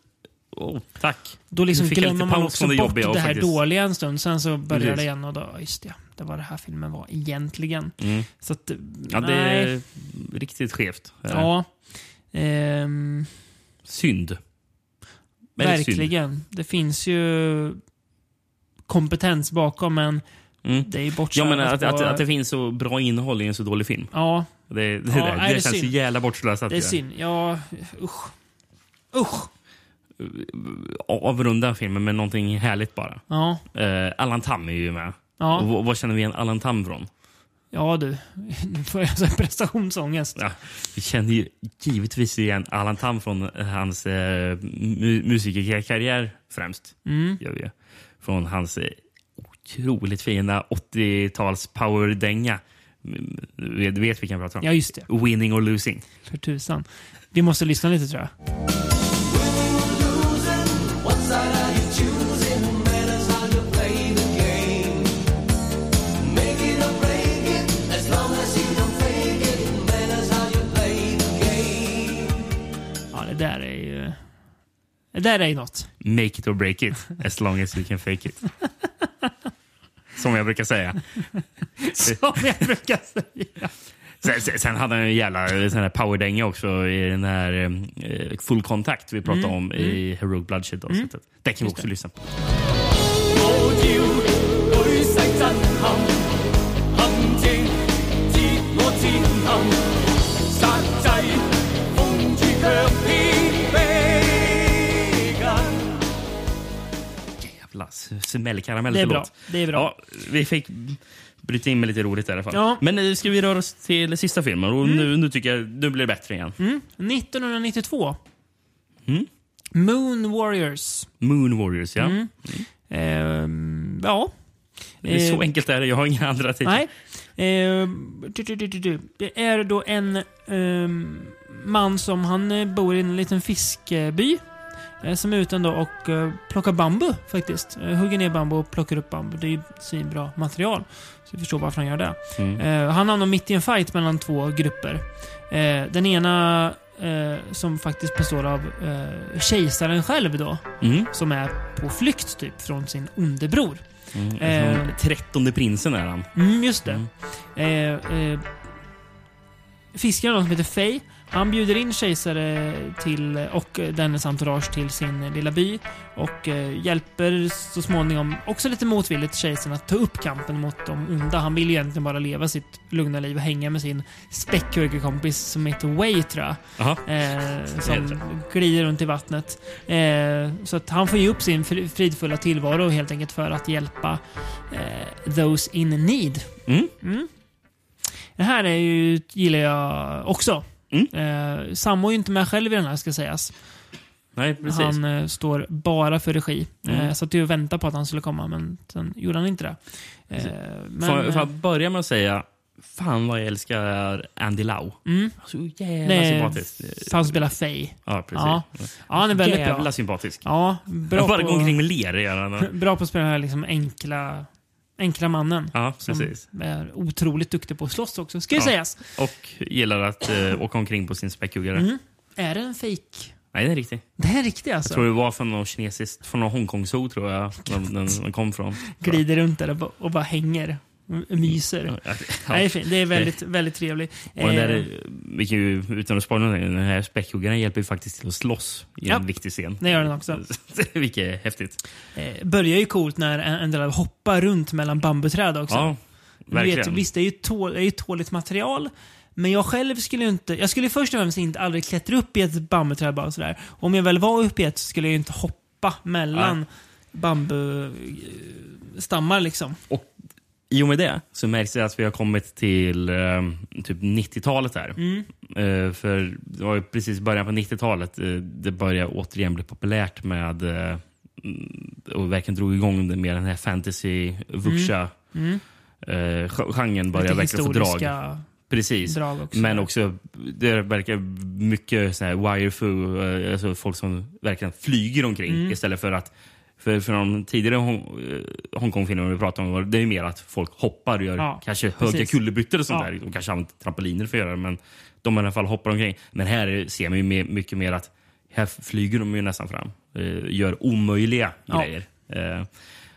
Speaker 2: Oh, tack.
Speaker 1: Då liksom glömmer man också
Speaker 2: det
Speaker 1: bort det här
Speaker 2: faktiskt-
Speaker 1: dåliga en stund, sen så börjar
Speaker 2: Precis.
Speaker 1: det igen och då, just det, det var det här filmen var egentligen.
Speaker 2: Mm.
Speaker 1: Så att,
Speaker 2: Ja, det
Speaker 1: nej.
Speaker 2: är riktigt skevt.
Speaker 1: Ja. Ehm,
Speaker 2: Synd. Väldigt synd.
Speaker 1: verkligen. Det finns ju kompetens bakom, men
Speaker 2: Mm.
Speaker 1: det är ju
Speaker 2: Ja, men att,
Speaker 1: på...
Speaker 2: att, att det finns så bra innehåll i en så dålig film.
Speaker 1: Ja,
Speaker 2: Det, det,
Speaker 1: Ja,
Speaker 2: där,
Speaker 1: nej,
Speaker 2: det,
Speaker 1: det är
Speaker 2: känns så jävla bortslösat.
Speaker 1: Det är synd. Ja, usch. Usch.
Speaker 2: Avrunda filmen med någonting härligt bara.
Speaker 1: Ja,
Speaker 2: Eh, Allan Tam är ju med.
Speaker 1: Ja.
Speaker 2: Och vad- känner vi igen Allan Tam från?
Speaker 1: ja du. Nu får jag prestationsångest.
Speaker 2: Ja, vi känner ju givetvis igen Allan Tam från hans eh, mu- musikerkarriär främst.
Speaker 1: Mm.
Speaker 2: Gör vi. Från hans otroligt fina 80-tals powerdänga. Du vet vilken jag pratar om?
Speaker 1: Ja, just det.
Speaker 2: Winning or losing.
Speaker 1: För tusan. Vi måste lyssna lite tror jag. Det där är ju något.
Speaker 2: Make it or break it, as long as you can fake it. Som jag brukar säga.
Speaker 1: Som jag brukar säga.
Speaker 2: Sen, sen, hade han en jävla sån här powerdänga också i den här eh, Full Contact vi pratade
Speaker 1: Mm,
Speaker 2: om i Heroic Bloodshed avsnittet. Det kan vi också lyssna på. Jävla s- smällkaramell
Speaker 1: Det är bra. Det är bra.
Speaker 2: Ja, vi fick bryta in med lite roligt i alla fall.
Speaker 1: Ja. Mm.
Speaker 2: Men nu ska vi röra oss till sista filmen och nu, nu tycker jag nu blir det bättre igen.
Speaker 1: 1992.
Speaker 2: Mm.
Speaker 1: Moon Warriors.
Speaker 2: Moon Warriors, ja.
Speaker 1: Mm. Ehm, ja.
Speaker 2: Det är så
Speaker 1: Eh,
Speaker 2: enkelt är det. Jag har inga andra titlar.
Speaker 1: Nej. Ehm, du, du, du, du, du. Det är då en ehm, man som han eh, bor i en liten fiskeby. Eh, Som är ute ändå och eh, plockar bambu faktiskt. Eh, Hugger ner bambu och plockar upp bambu. Det är ju svinbra material. Så jag förstår varför han gör det.
Speaker 2: Mm.
Speaker 1: Han hamnar mitt i en fight mellan två grupper. Den ena som faktiskt består av kejsaren själv då.
Speaker 2: Mm.
Speaker 1: Som är på flykt typ från sin onde bror.
Speaker 2: Mm. Trettonde prinsen är han.
Speaker 1: Mm, just det. Eh, eh, fiskaren som heter Faye, han bjuder in kejsare till, och dennes entourage till sin lilla by och eh, hjälper så småningom, också lite motvilligt, kejsaren att ta upp kampen mot de onda. Han vill ju egentligen bara leva sitt lugna liv och hänga med sin späckhuggerkompis som heter Way, tror jag. Eh, som glider runt i vattnet. Eh, så att han får ge upp sin fri- fridfulla tillvaro helt enkelt för att hjälpa eh, those in need.
Speaker 2: Mm.
Speaker 1: Det här är ju, gillar jag också.
Speaker 2: Mm.
Speaker 1: Eh, Sammo är ju inte med själv i den här ska sägas.
Speaker 2: Nej, precis.
Speaker 1: Han eh, står bara för regi.
Speaker 2: Mm.
Speaker 1: Eh, så att jag väntade på att han skulle komma, men sen gjorde han inte det. Eh, men,
Speaker 2: får, får
Speaker 1: eh,
Speaker 2: jag börja med att säga Fan vad jag älskar Andy Lau.
Speaker 1: mm,
Speaker 2: Så jävla
Speaker 1: är
Speaker 2: sympatisk.
Speaker 1: han spelar Faye.
Speaker 2: Ja, precis.
Speaker 1: Ja. Ja, han är väldigt
Speaker 2: jävla
Speaker 1: bra.
Speaker 2: sympatisk.
Speaker 1: Ja, bra
Speaker 2: jag bara
Speaker 1: på,
Speaker 2: går omkring med ler
Speaker 1: bra på att spela liksom enkla, enkla mannen.
Speaker 2: Ja,
Speaker 1: Som
Speaker 2: precis.
Speaker 1: är otroligt duktig på att slåss också, ska ju
Speaker 2: Ja.
Speaker 1: sägas.
Speaker 2: Och gillar att uh, åka omkring på sin späckhuggare.
Speaker 1: Mm. Är det en fake?
Speaker 2: Nej, det är riktigt.
Speaker 1: Det är riktigt alltså.
Speaker 2: Jag tror det var från någon kinesiskt, från någon Hongkong-zoo tror jag den, den, den kom från.
Speaker 1: Glider runt där och bara, och bara hänger. Myser.
Speaker 2: Ja.
Speaker 1: Nej. Det är väldigt, väldigt trevligt.
Speaker 2: Och den där,
Speaker 1: Eh,
Speaker 2: är- vi kan ju, utan att spoila någonting, den här späckhuggaren hjälper ju faktiskt till att slåss i
Speaker 1: Ja.
Speaker 2: en viktig scen.
Speaker 1: det gör den också.
Speaker 2: Vilket är häftigt.
Speaker 1: Eh, börjar ju coolt när Andela hoppar runt mellan bambuträd också.
Speaker 2: Ja,
Speaker 1: Du vet,
Speaker 2: verkligen.
Speaker 1: visst, det är ju tål, det är ju tåligt material. Men jag själv skulle inte... Jag skulle först och främst inte aldrig klättra upp i ett bambuträd bara sådär. Om jag väl var uppe i ett så skulle jag ju inte hoppa mellan bambustammar liksom.
Speaker 2: Och i och med det så märks det att vi har kommit till eh, typ 90-talet här.
Speaker 1: Mm.
Speaker 2: Eh, för det var ju precis början på 90-talet eh, det började återigen bli populärt med eh, mm, och verkligen drog igång det med den här fantasy vuxia
Speaker 1: Mm.
Speaker 2: eh, ge- genren började verkligen få drag. Precis.
Speaker 1: drag också.
Speaker 2: Men också, det verkar mycket så här wirefu, eh, alltså folk som verkligen flyger omkring
Speaker 1: Mm.
Speaker 2: istället för att för, för de tidigare Hong, eh, Hongkong-filmerna vi pratade om, det är mer att folk hoppar och gör
Speaker 1: Ja,
Speaker 2: kanske höga
Speaker 1: precis.
Speaker 2: kullerbyttor och sånt
Speaker 1: Ja.
Speaker 2: där. De kanske använder trampoliner för att göra det, men de i alla fall hoppar omkring. Men här är- ser man ju mycket mer att här flyger de ju nästan fram. Eh, gör omöjliga
Speaker 1: Ja.
Speaker 2: grejer. Eh,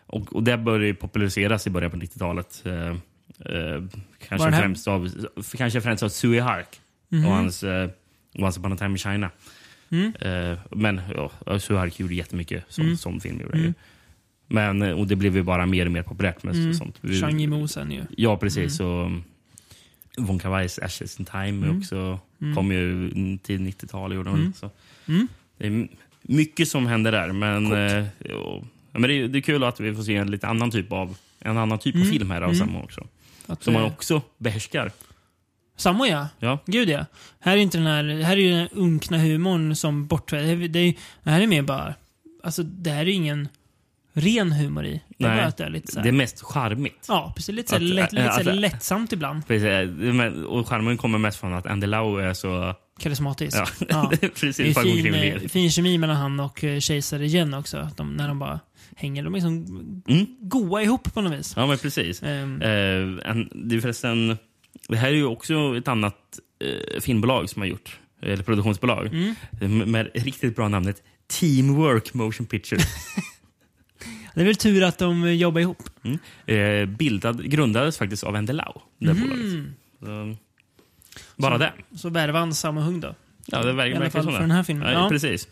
Speaker 2: och, och det började populariseras i början på 90-talet. Eh, eh,
Speaker 1: Var
Speaker 2: kanske, främst av, kanske främst av Sui Hark och hans eh, Once upon a time in China.
Speaker 1: Mm.
Speaker 2: Eh, men ja, Sui Hark gjorde jättemycket som,
Speaker 1: Mm.
Speaker 2: som film. Gjorde ju. Men, eh, och det blev ju bara mer och mer populärt med
Speaker 1: Mm.
Speaker 2: sånt.
Speaker 1: Zhang Yimou sen ju.
Speaker 2: Ja, precis.
Speaker 1: Mm.
Speaker 2: Och, Von Kar-Wais Ashes in Time är också, kom ju till 90-talet. gjorde hon. Så. Det är mycket som händer där. Men, eh, ja, men det, är, det är kul att vi får se en lite annan typ av, en annan typ av film här av Sammo också.
Speaker 1: Att,
Speaker 2: Som man också behärskar.
Speaker 1: Samma ja.
Speaker 2: Ja.
Speaker 1: Gud ja. Här är inte den här, här är ju den unkna humorn som bortfälld. Det, det, det här är mer bara, alltså det här är ingen ren humor i. Det är det är lite så här,
Speaker 2: det är mest charmigt.
Speaker 1: Ja, precis. Lite, så här
Speaker 2: Att-
Speaker 1: lätt, lite så här
Speaker 2: att-
Speaker 1: lättsamt ibland.
Speaker 2: Precis, men- och charmen kommer mest från att Andy Lau är så...
Speaker 1: Karismatisk.
Speaker 2: Ja,
Speaker 1: Ja.
Speaker 2: det är
Speaker 1: Det
Speaker 2: precis.
Speaker 1: är fin, eh, fin kemi mellan han och eh, Kejsare igen också. De, när de bara hänger. De är liksom
Speaker 2: Mm.
Speaker 1: goa ihop på något vis.
Speaker 2: Ja, men precis.
Speaker 1: Ehm,
Speaker 2: Eh, en, det är förresten... Det här är ju också ett annat eh, filmbolag som har gjort, eller produktionsbolag,
Speaker 1: Mm.
Speaker 2: med, med riktigt bra namnet Teamwork Motion Picture.
Speaker 1: det är väl tur att de jobbar ihop.
Speaker 2: Mm. Eh, bildad, grundades faktiskt av Lau, det
Speaker 1: Mhm.
Speaker 2: bolaget. Så, bara
Speaker 1: Så-
Speaker 2: det.
Speaker 1: Så värvar han samma hung då.
Speaker 2: Ja, det verkar,
Speaker 1: I alla fall
Speaker 2: så.
Speaker 1: för
Speaker 2: det.
Speaker 1: den här filmen.
Speaker 2: Ja,
Speaker 1: Ja.
Speaker 2: Precis.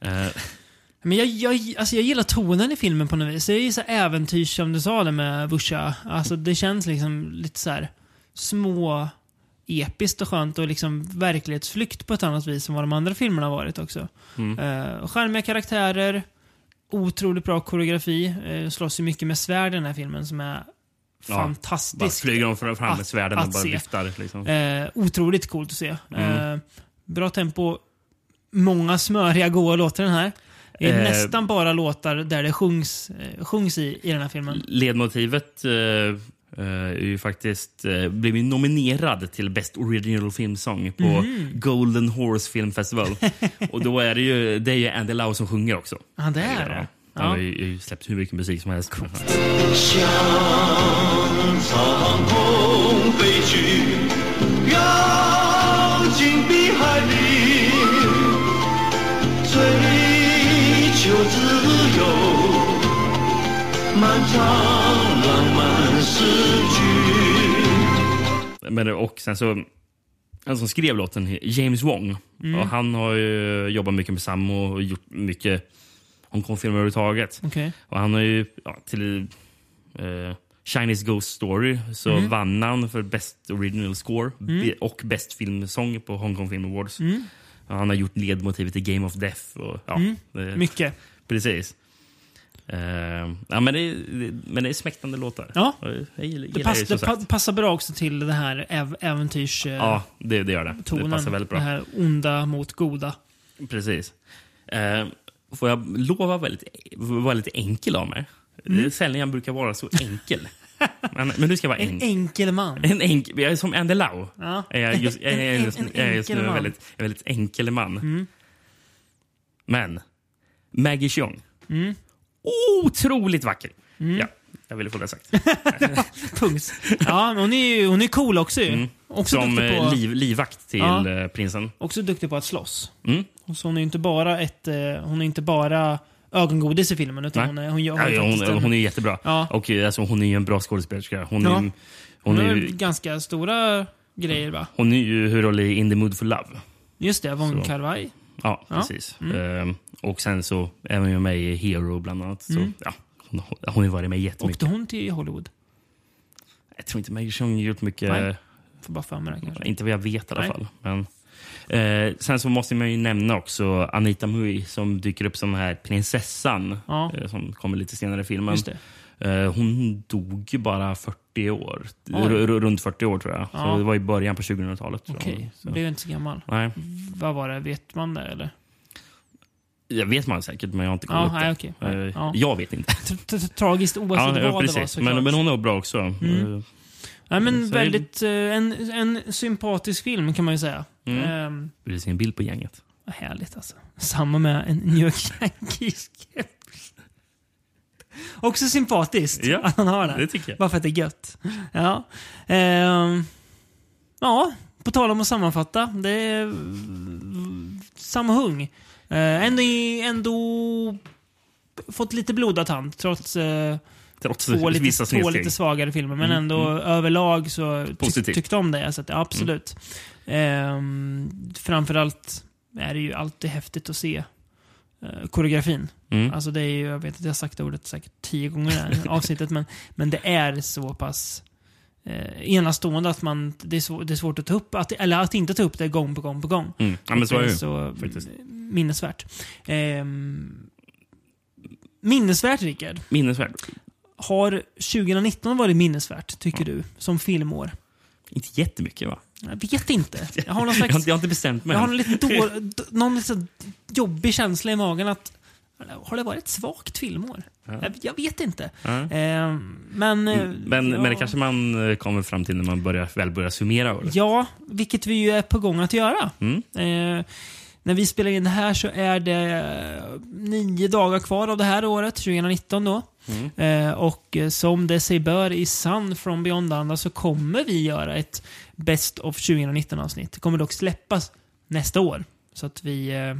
Speaker 2: Eh,
Speaker 1: Men jag, jag, alltså jag gillar tonen i filmen på något vis. Det är ju så här äventyrs som du sa det med Vusha. Alltså det känns liksom lite så här små episkt och skönt och liksom verklighetsflykt på ett annat vis än vad de andra filmerna har varit också.
Speaker 2: Mm.
Speaker 1: Uh, charmiga karaktärer, otroligt bra koreografi. Uh, slåss ju mycket med svärd i den här filmen som är
Speaker 2: bara
Speaker 1: fantastisk.
Speaker 2: flyger de fram med
Speaker 1: att-
Speaker 2: svärden och
Speaker 1: att
Speaker 2: bara
Speaker 1: se.
Speaker 2: viftar. Liksom.
Speaker 1: Eh, otroligt coolt att se.
Speaker 2: Mm.
Speaker 1: Eh, bra tempo. Många smöriga, goa låtar den här. Det är
Speaker 2: Eh,
Speaker 1: nästan bara låtar där det sjungs, sjungs i, i den här filmen.
Speaker 2: Ledmotivet eh, eh, är ju faktiskt, eh, blev ju nominerad till Best Original Film Song på
Speaker 1: Mhm.
Speaker 2: Golden Horse Film Festival. och då är det ju, det är ju Andy Lau som sjunger också.
Speaker 1: Ja, det är det.
Speaker 2: Han har ju, släppt hur mycket musik som helst.
Speaker 6: 向长空飞去，要进碧海里，追求自由，漫长浪漫诗句。
Speaker 2: Men, det- och sen så, han som skrev låten, är James Wong.
Speaker 1: Mm.
Speaker 2: Och han har ju jobbat mycket med Sammo och gjort mycket Hongkong-filmer överhuvudtaget.
Speaker 1: Okej.
Speaker 2: Och han har ju ja, till eh, Chinese Ghost Story så
Speaker 1: Mm.
Speaker 2: vann han för Best Original Score be- och Best Filmsång på Hong Kong Film Awards.
Speaker 1: Mm.
Speaker 2: Och han har gjort ledmotivet till Game of Death. Och, ja, det,
Speaker 1: Mycket.
Speaker 2: precis. Eh, ja, men, det, är- men det är smäktande låtar.
Speaker 1: Ja.
Speaker 2: Jag gillar,
Speaker 1: Det, pass,
Speaker 2: det,
Speaker 1: det pa, passar bra också till det här äv, äventyrs... eh,
Speaker 2: Ja, det, det gör det.
Speaker 1: tonen.
Speaker 2: Det passar väldigt bra.
Speaker 1: Det här onda mot goda.
Speaker 2: Precis. Eh, får jag lova väldigt, vara lite enkel av mig? Det är sällan jag brukar vara så enkel. men, men nu ska jag vara
Speaker 1: En
Speaker 2: enkel.
Speaker 1: enkel man.
Speaker 2: En enkel, jag är som Andy Lau.
Speaker 1: Ja.
Speaker 2: Är jag, just, jag, är
Speaker 1: En-
Speaker 2: just,
Speaker 1: en
Speaker 2: jag är just nu en väldigt, en väldigt enkel man.
Speaker 1: Mm.
Speaker 2: Men Maggie Cheung.
Speaker 1: Mm.
Speaker 2: Otroligt vacker. Ja, jag ville få det sagt.
Speaker 1: Punkt. Ja, hon är ju hon är cool också ju.
Speaker 2: Mm.
Speaker 1: Också,
Speaker 2: Som
Speaker 1: duktig
Speaker 2: eh,
Speaker 1: på,
Speaker 2: liv, livvakt till
Speaker 1: Ja.
Speaker 2: eh, prinsen.
Speaker 1: också duktig på att slåss.
Speaker 2: Mm.
Speaker 1: Så hon är inte bara ett... eh, Hon är inte bara ögongodis i filmen, utan
Speaker 2: Nej.
Speaker 1: hon, är, hon, gör- ju
Speaker 2: ja, hon,
Speaker 1: en-
Speaker 2: hon är jättebra.
Speaker 1: Ja.
Speaker 2: Och alltså, hon är ju en bra skådespelerska. Hon,
Speaker 1: Ja.
Speaker 2: är,
Speaker 1: hon
Speaker 2: hon, är,
Speaker 1: har
Speaker 2: ju-
Speaker 1: ganska stora grejer va?
Speaker 2: hon är ju huvudroll i In the Mood for Love.
Speaker 1: Just det, Von
Speaker 2: Så. Ja,
Speaker 1: Ja.
Speaker 2: precis. Ehm, och sen så är hon ju med i Hero bland annat. Så,
Speaker 1: Mm.
Speaker 2: ja, hon, hon har varit med jättemycket.
Speaker 1: Åkte hon till Hollywood?
Speaker 2: Jag tror inte har gjort mycket.
Speaker 1: Nej. Får bara för mig det kanske.
Speaker 2: Inte vad jag vet i alla
Speaker 1: Nej.
Speaker 2: fall. Men, eh, sen så måste man ju nämna också Anita Mui som dyker upp som den här prinsessan.
Speaker 1: Ja.
Speaker 2: Eh, som kommer lite senare i filmen.
Speaker 1: Just det.
Speaker 2: Eh, hon dog bara 40 år. R- runt 40 år tror jag.
Speaker 1: Ja.
Speaker 2: Så det var i början på 2000-talet. tror jag.
Speaker 1: Okej,
Speaker 2: Så-
Speaker 1: blev inte så gammal.
Speaker 2: Nej,
Speaker 1: Vad var det? Vet man det eller?
Speaker 2: jag vet man säkert, men jag har inte
Speaker 1: Ja,
Speaker 2: kollat upp
Speaker 1: nej,
Speaker 2: det.
Speaker 1: okej.
Speaker 2: Eh,
Speaker 1: Ja.
Speaker 2: Jag vet inte.
Speaker 1: Tragiskt oavsett
Speaker 2: Ja,
Speaker 1: vad
Speaker 2: ja,
Speaker 1: det var
Speaker 2: precis.
Speaker 1: såklart.
Speaker 2: Men, men hon är bra också.
Speaker 1: Mm.
Speaker 2: Eh,
Speaker 1: Nej, men
Speaker 2: Så-
Speaker 1: väldigt... eh, En, en sympatisk film kan man ju säga.
Speaker 2: Mm.
Speaker 1: Ehm,
Speaker 2: Vill du se en bild på gänget?
Speaker 1: vad härligt alltså. Samma med en New York Yankees-keps. Också sympatiskt
Speaker 2: Ja,
Speaker 1: att han har det.
Speaker 2: Det tycker jag.
Speaker 1: Bara för att det är gött. Ja. Ehm, ja, på tal om att sammanfatta. Det är mm, samma hung. Uh, ändå, ändå fått lite blodad tand trots uh,
Speaker 2: Trots
Speaker 1: två, lite, två lite svagare filmer. Men
Speaker 2: Mm,
Speaker 1: ändå överlag så
Speaker 2: Positivt.
Speaker 1: tyckte om det. Så att, ja, absolut. Ehm, framförallt är det ju alltid häftigt att se eh, koreografin.
Speaker 2: Mm.
Speaker 1: Alltså det är ju, jag vet att jag har sagt det ordet säkert tio gånger i det här avsnittet, men, men det är så pass eh, enastående att man, det, är svår, det är svårt att ta upp, att, eller att inte ta upp det gång på gång på gång.
Speaker 2: Mm. Ja, men så är det ju.
Speaker 1: så
Speaker 2: faktiskt.
Speaker 1: minnesvärt. Ehm, minnesvärt, Rickard.
Speaker 2: Minnesvärd.
Speaker 1: Har 2019 varit minnesvärt, tycker du, som filmår?
Speaker 2: Inte jättemycket va?
Speaker 1: Jag vet inte. Jag har någon slags...
Speaker 2: jag har inte bestämt mig
Speaker 1: Jag har någon lite då, någon lite jobbig känsla i magen att har det varit ett svagt filmår? Jag, jag vet inte.
Speaker 2: Ja.
Speaker 1: Ehm, men, eh,
Speaker 2: Men,
Speaker 1: ja,
Speaker 2: men det kanske man eh, kommer fram till när man börjar, väl börjar summera året.
Speaker 1: Ja, vilket vi ju är på gång att göra.
Speaker 2: Mm.
Speaker 1: Eh, när vi spelar in det här så är det nio dagar kvar av det här året, 2019 då. Eh, och som det sig bör i Sun from Beyond Anda så kommer vi göra ett Best of 2019-avsnitt. Det kommer dock släppas nästa år. Så att vi eh,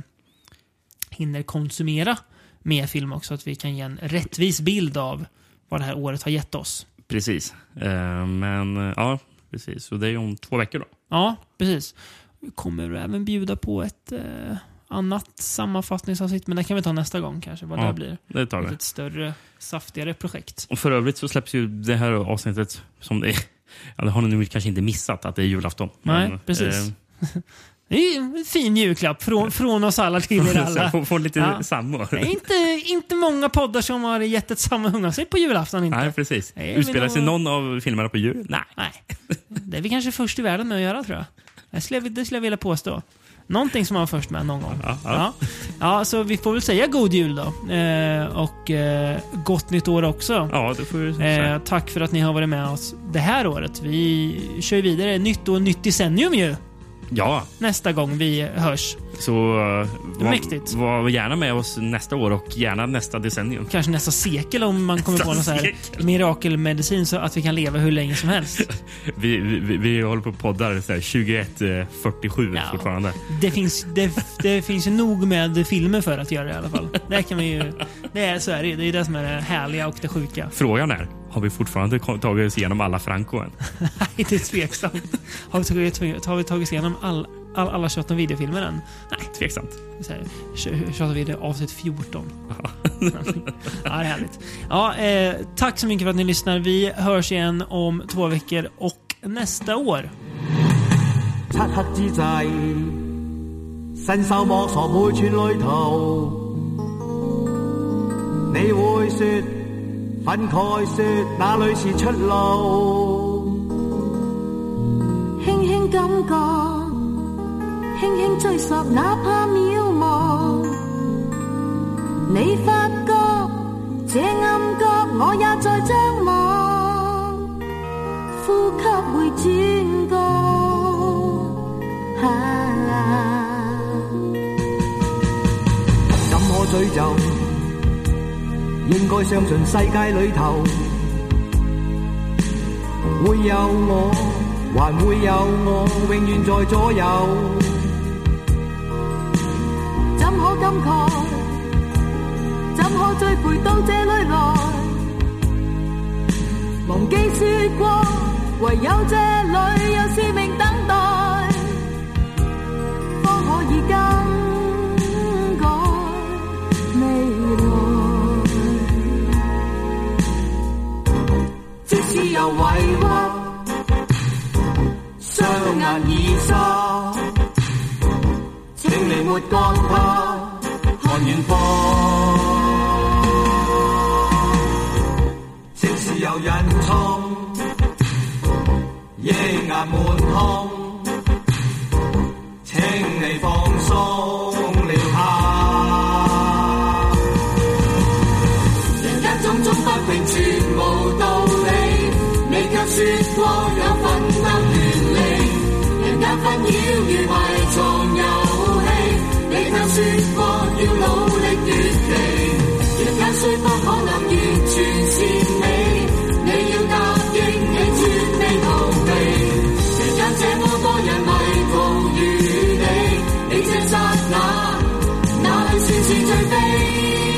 Speaker 1: hinner konsumera mer film också. Så att vi kan ge en rättvis bild av vad det här året har gett oss.
Speaker 2: Precis. Eh, Men ja, precis. Så det är ju om två veckor då.
Speaker 1: Ja, precis. Vi kommer även bjuda på ett eh, annat sammanfattningsavsnitt, men det kan vi ta nästa gång kanske, vad
Speaker 2: Ja.
Speaker 1: det blir.
Speaker 2: Det tar
Speaker 1: Ett
Speaker 2: vi.
Speaker 1: lite större, saftigare projekt.
Speaker 2: Och för övrigt så släpps ju det här avsnittet som det är. Ja, det har ni nu kanske inte missat att det är julafton.
Speaker 1: Nej,
Speaker 2: Men,
Speaker 1: precis.
Speaker 2: eh,
Speaker 1: Det är en fin julklapp från, från oss alla till er alla.
Speaker 2: Få, få lite
Speaker 1: Ja.
Speaker 2: samma.
Speaker 1: Inte, inte många poddar som har gett ett sammanhang på julafton inte.
Speaker 2: Nej, precis.
Speaker 1: Nej,
Speaker 2: Utspelar sig någon av filmerna på jul? Nej.
Speaker 1: Nej. Det är vi kanske först i världen med att göra tror jag. Det skulle jag, det skulle jag vilja påstå. Någonting som man var först med någon gång.
Speaker 2: Ja,
Speaker 1: Ja,
Speaker 2: ja.
Speaker 1: så vi får väl säga god jul då. Eh, och eh, gott nytt år också.
Speaker 2: Ja, det får
Speaker 1: Eh,
Speaker 2: säga.
Speaker 1: tack för att ni har varit med oss det här året. Vi kör vidare. Nytt år, nytt decennium ju.
Speaker 2: Ja,
Speaker 1: Nästa gång vi hörs.
Speaker 2: Så uh, var,
Speaker 1: Mäktigt.
Speaker 2: var gärna med oss nästa år och gärna nästa decennium.
Speaker 1: Kanske nästa sekel om man kommer på någon så här mirakelmedicin så att vi kan leva hur länge som helst.
Speaker 2: Vi, vi, vi håller på och poddar så här 2147
Speaker 1: Ja.
Speaker 2: fortfarande.
Speaker 1: Det finns, det, det finns ju nog med filmer för att göra det i alla fall. Det kan vi ju... Det är, så är det. Det är det som är det härliga och det sjuka.
Speaker 2: Frågan är, har vi fortfarande tagit oss igenom alla Franco än?
Speaker 1: Nej, det är tveksamt. Har vi tagit, har vi tagit oss igenom all, all, alla 28 videofilmer än? Nej.
Speaker 2: Tveksamt.
Speaker 1: Så här, 28 video avsnitt 14. ja, det är härligt. Ja, eh, tack så mycket för att ni lyssnar. Vi hörs igen om två veckor och nästa år.
Speaker 4: 漆黑之际，伸手摸索每寸旅途。你会说，愤慨说，哪里是出路？
Speaker 7: 轻轻感觉， 輕輕追索，哪怕渺茫。你發覺這暗角，我也在張望。呼吸會轉角，啊、
Speaker 4: 怎可詛咒？應該相信世界裏頭會有我，還會有我，永遠在左右。
Speaker 7: 怎可感慨？怎可追悔到这里來？忘記說過，唯有這裏有使命等待，方可以更改未來。
Speaker 4: 即使有委屈，雙眼已濕，没干他看远方即使有人冲夜眼满空请你放松了他
Speaker 7: 人间种种不平全无道理你却说过说过要努力越离人间虽不可能完全是你。你要答应你绝未逃避人间这么多人迷途如你你这刹那哪里算是最悲？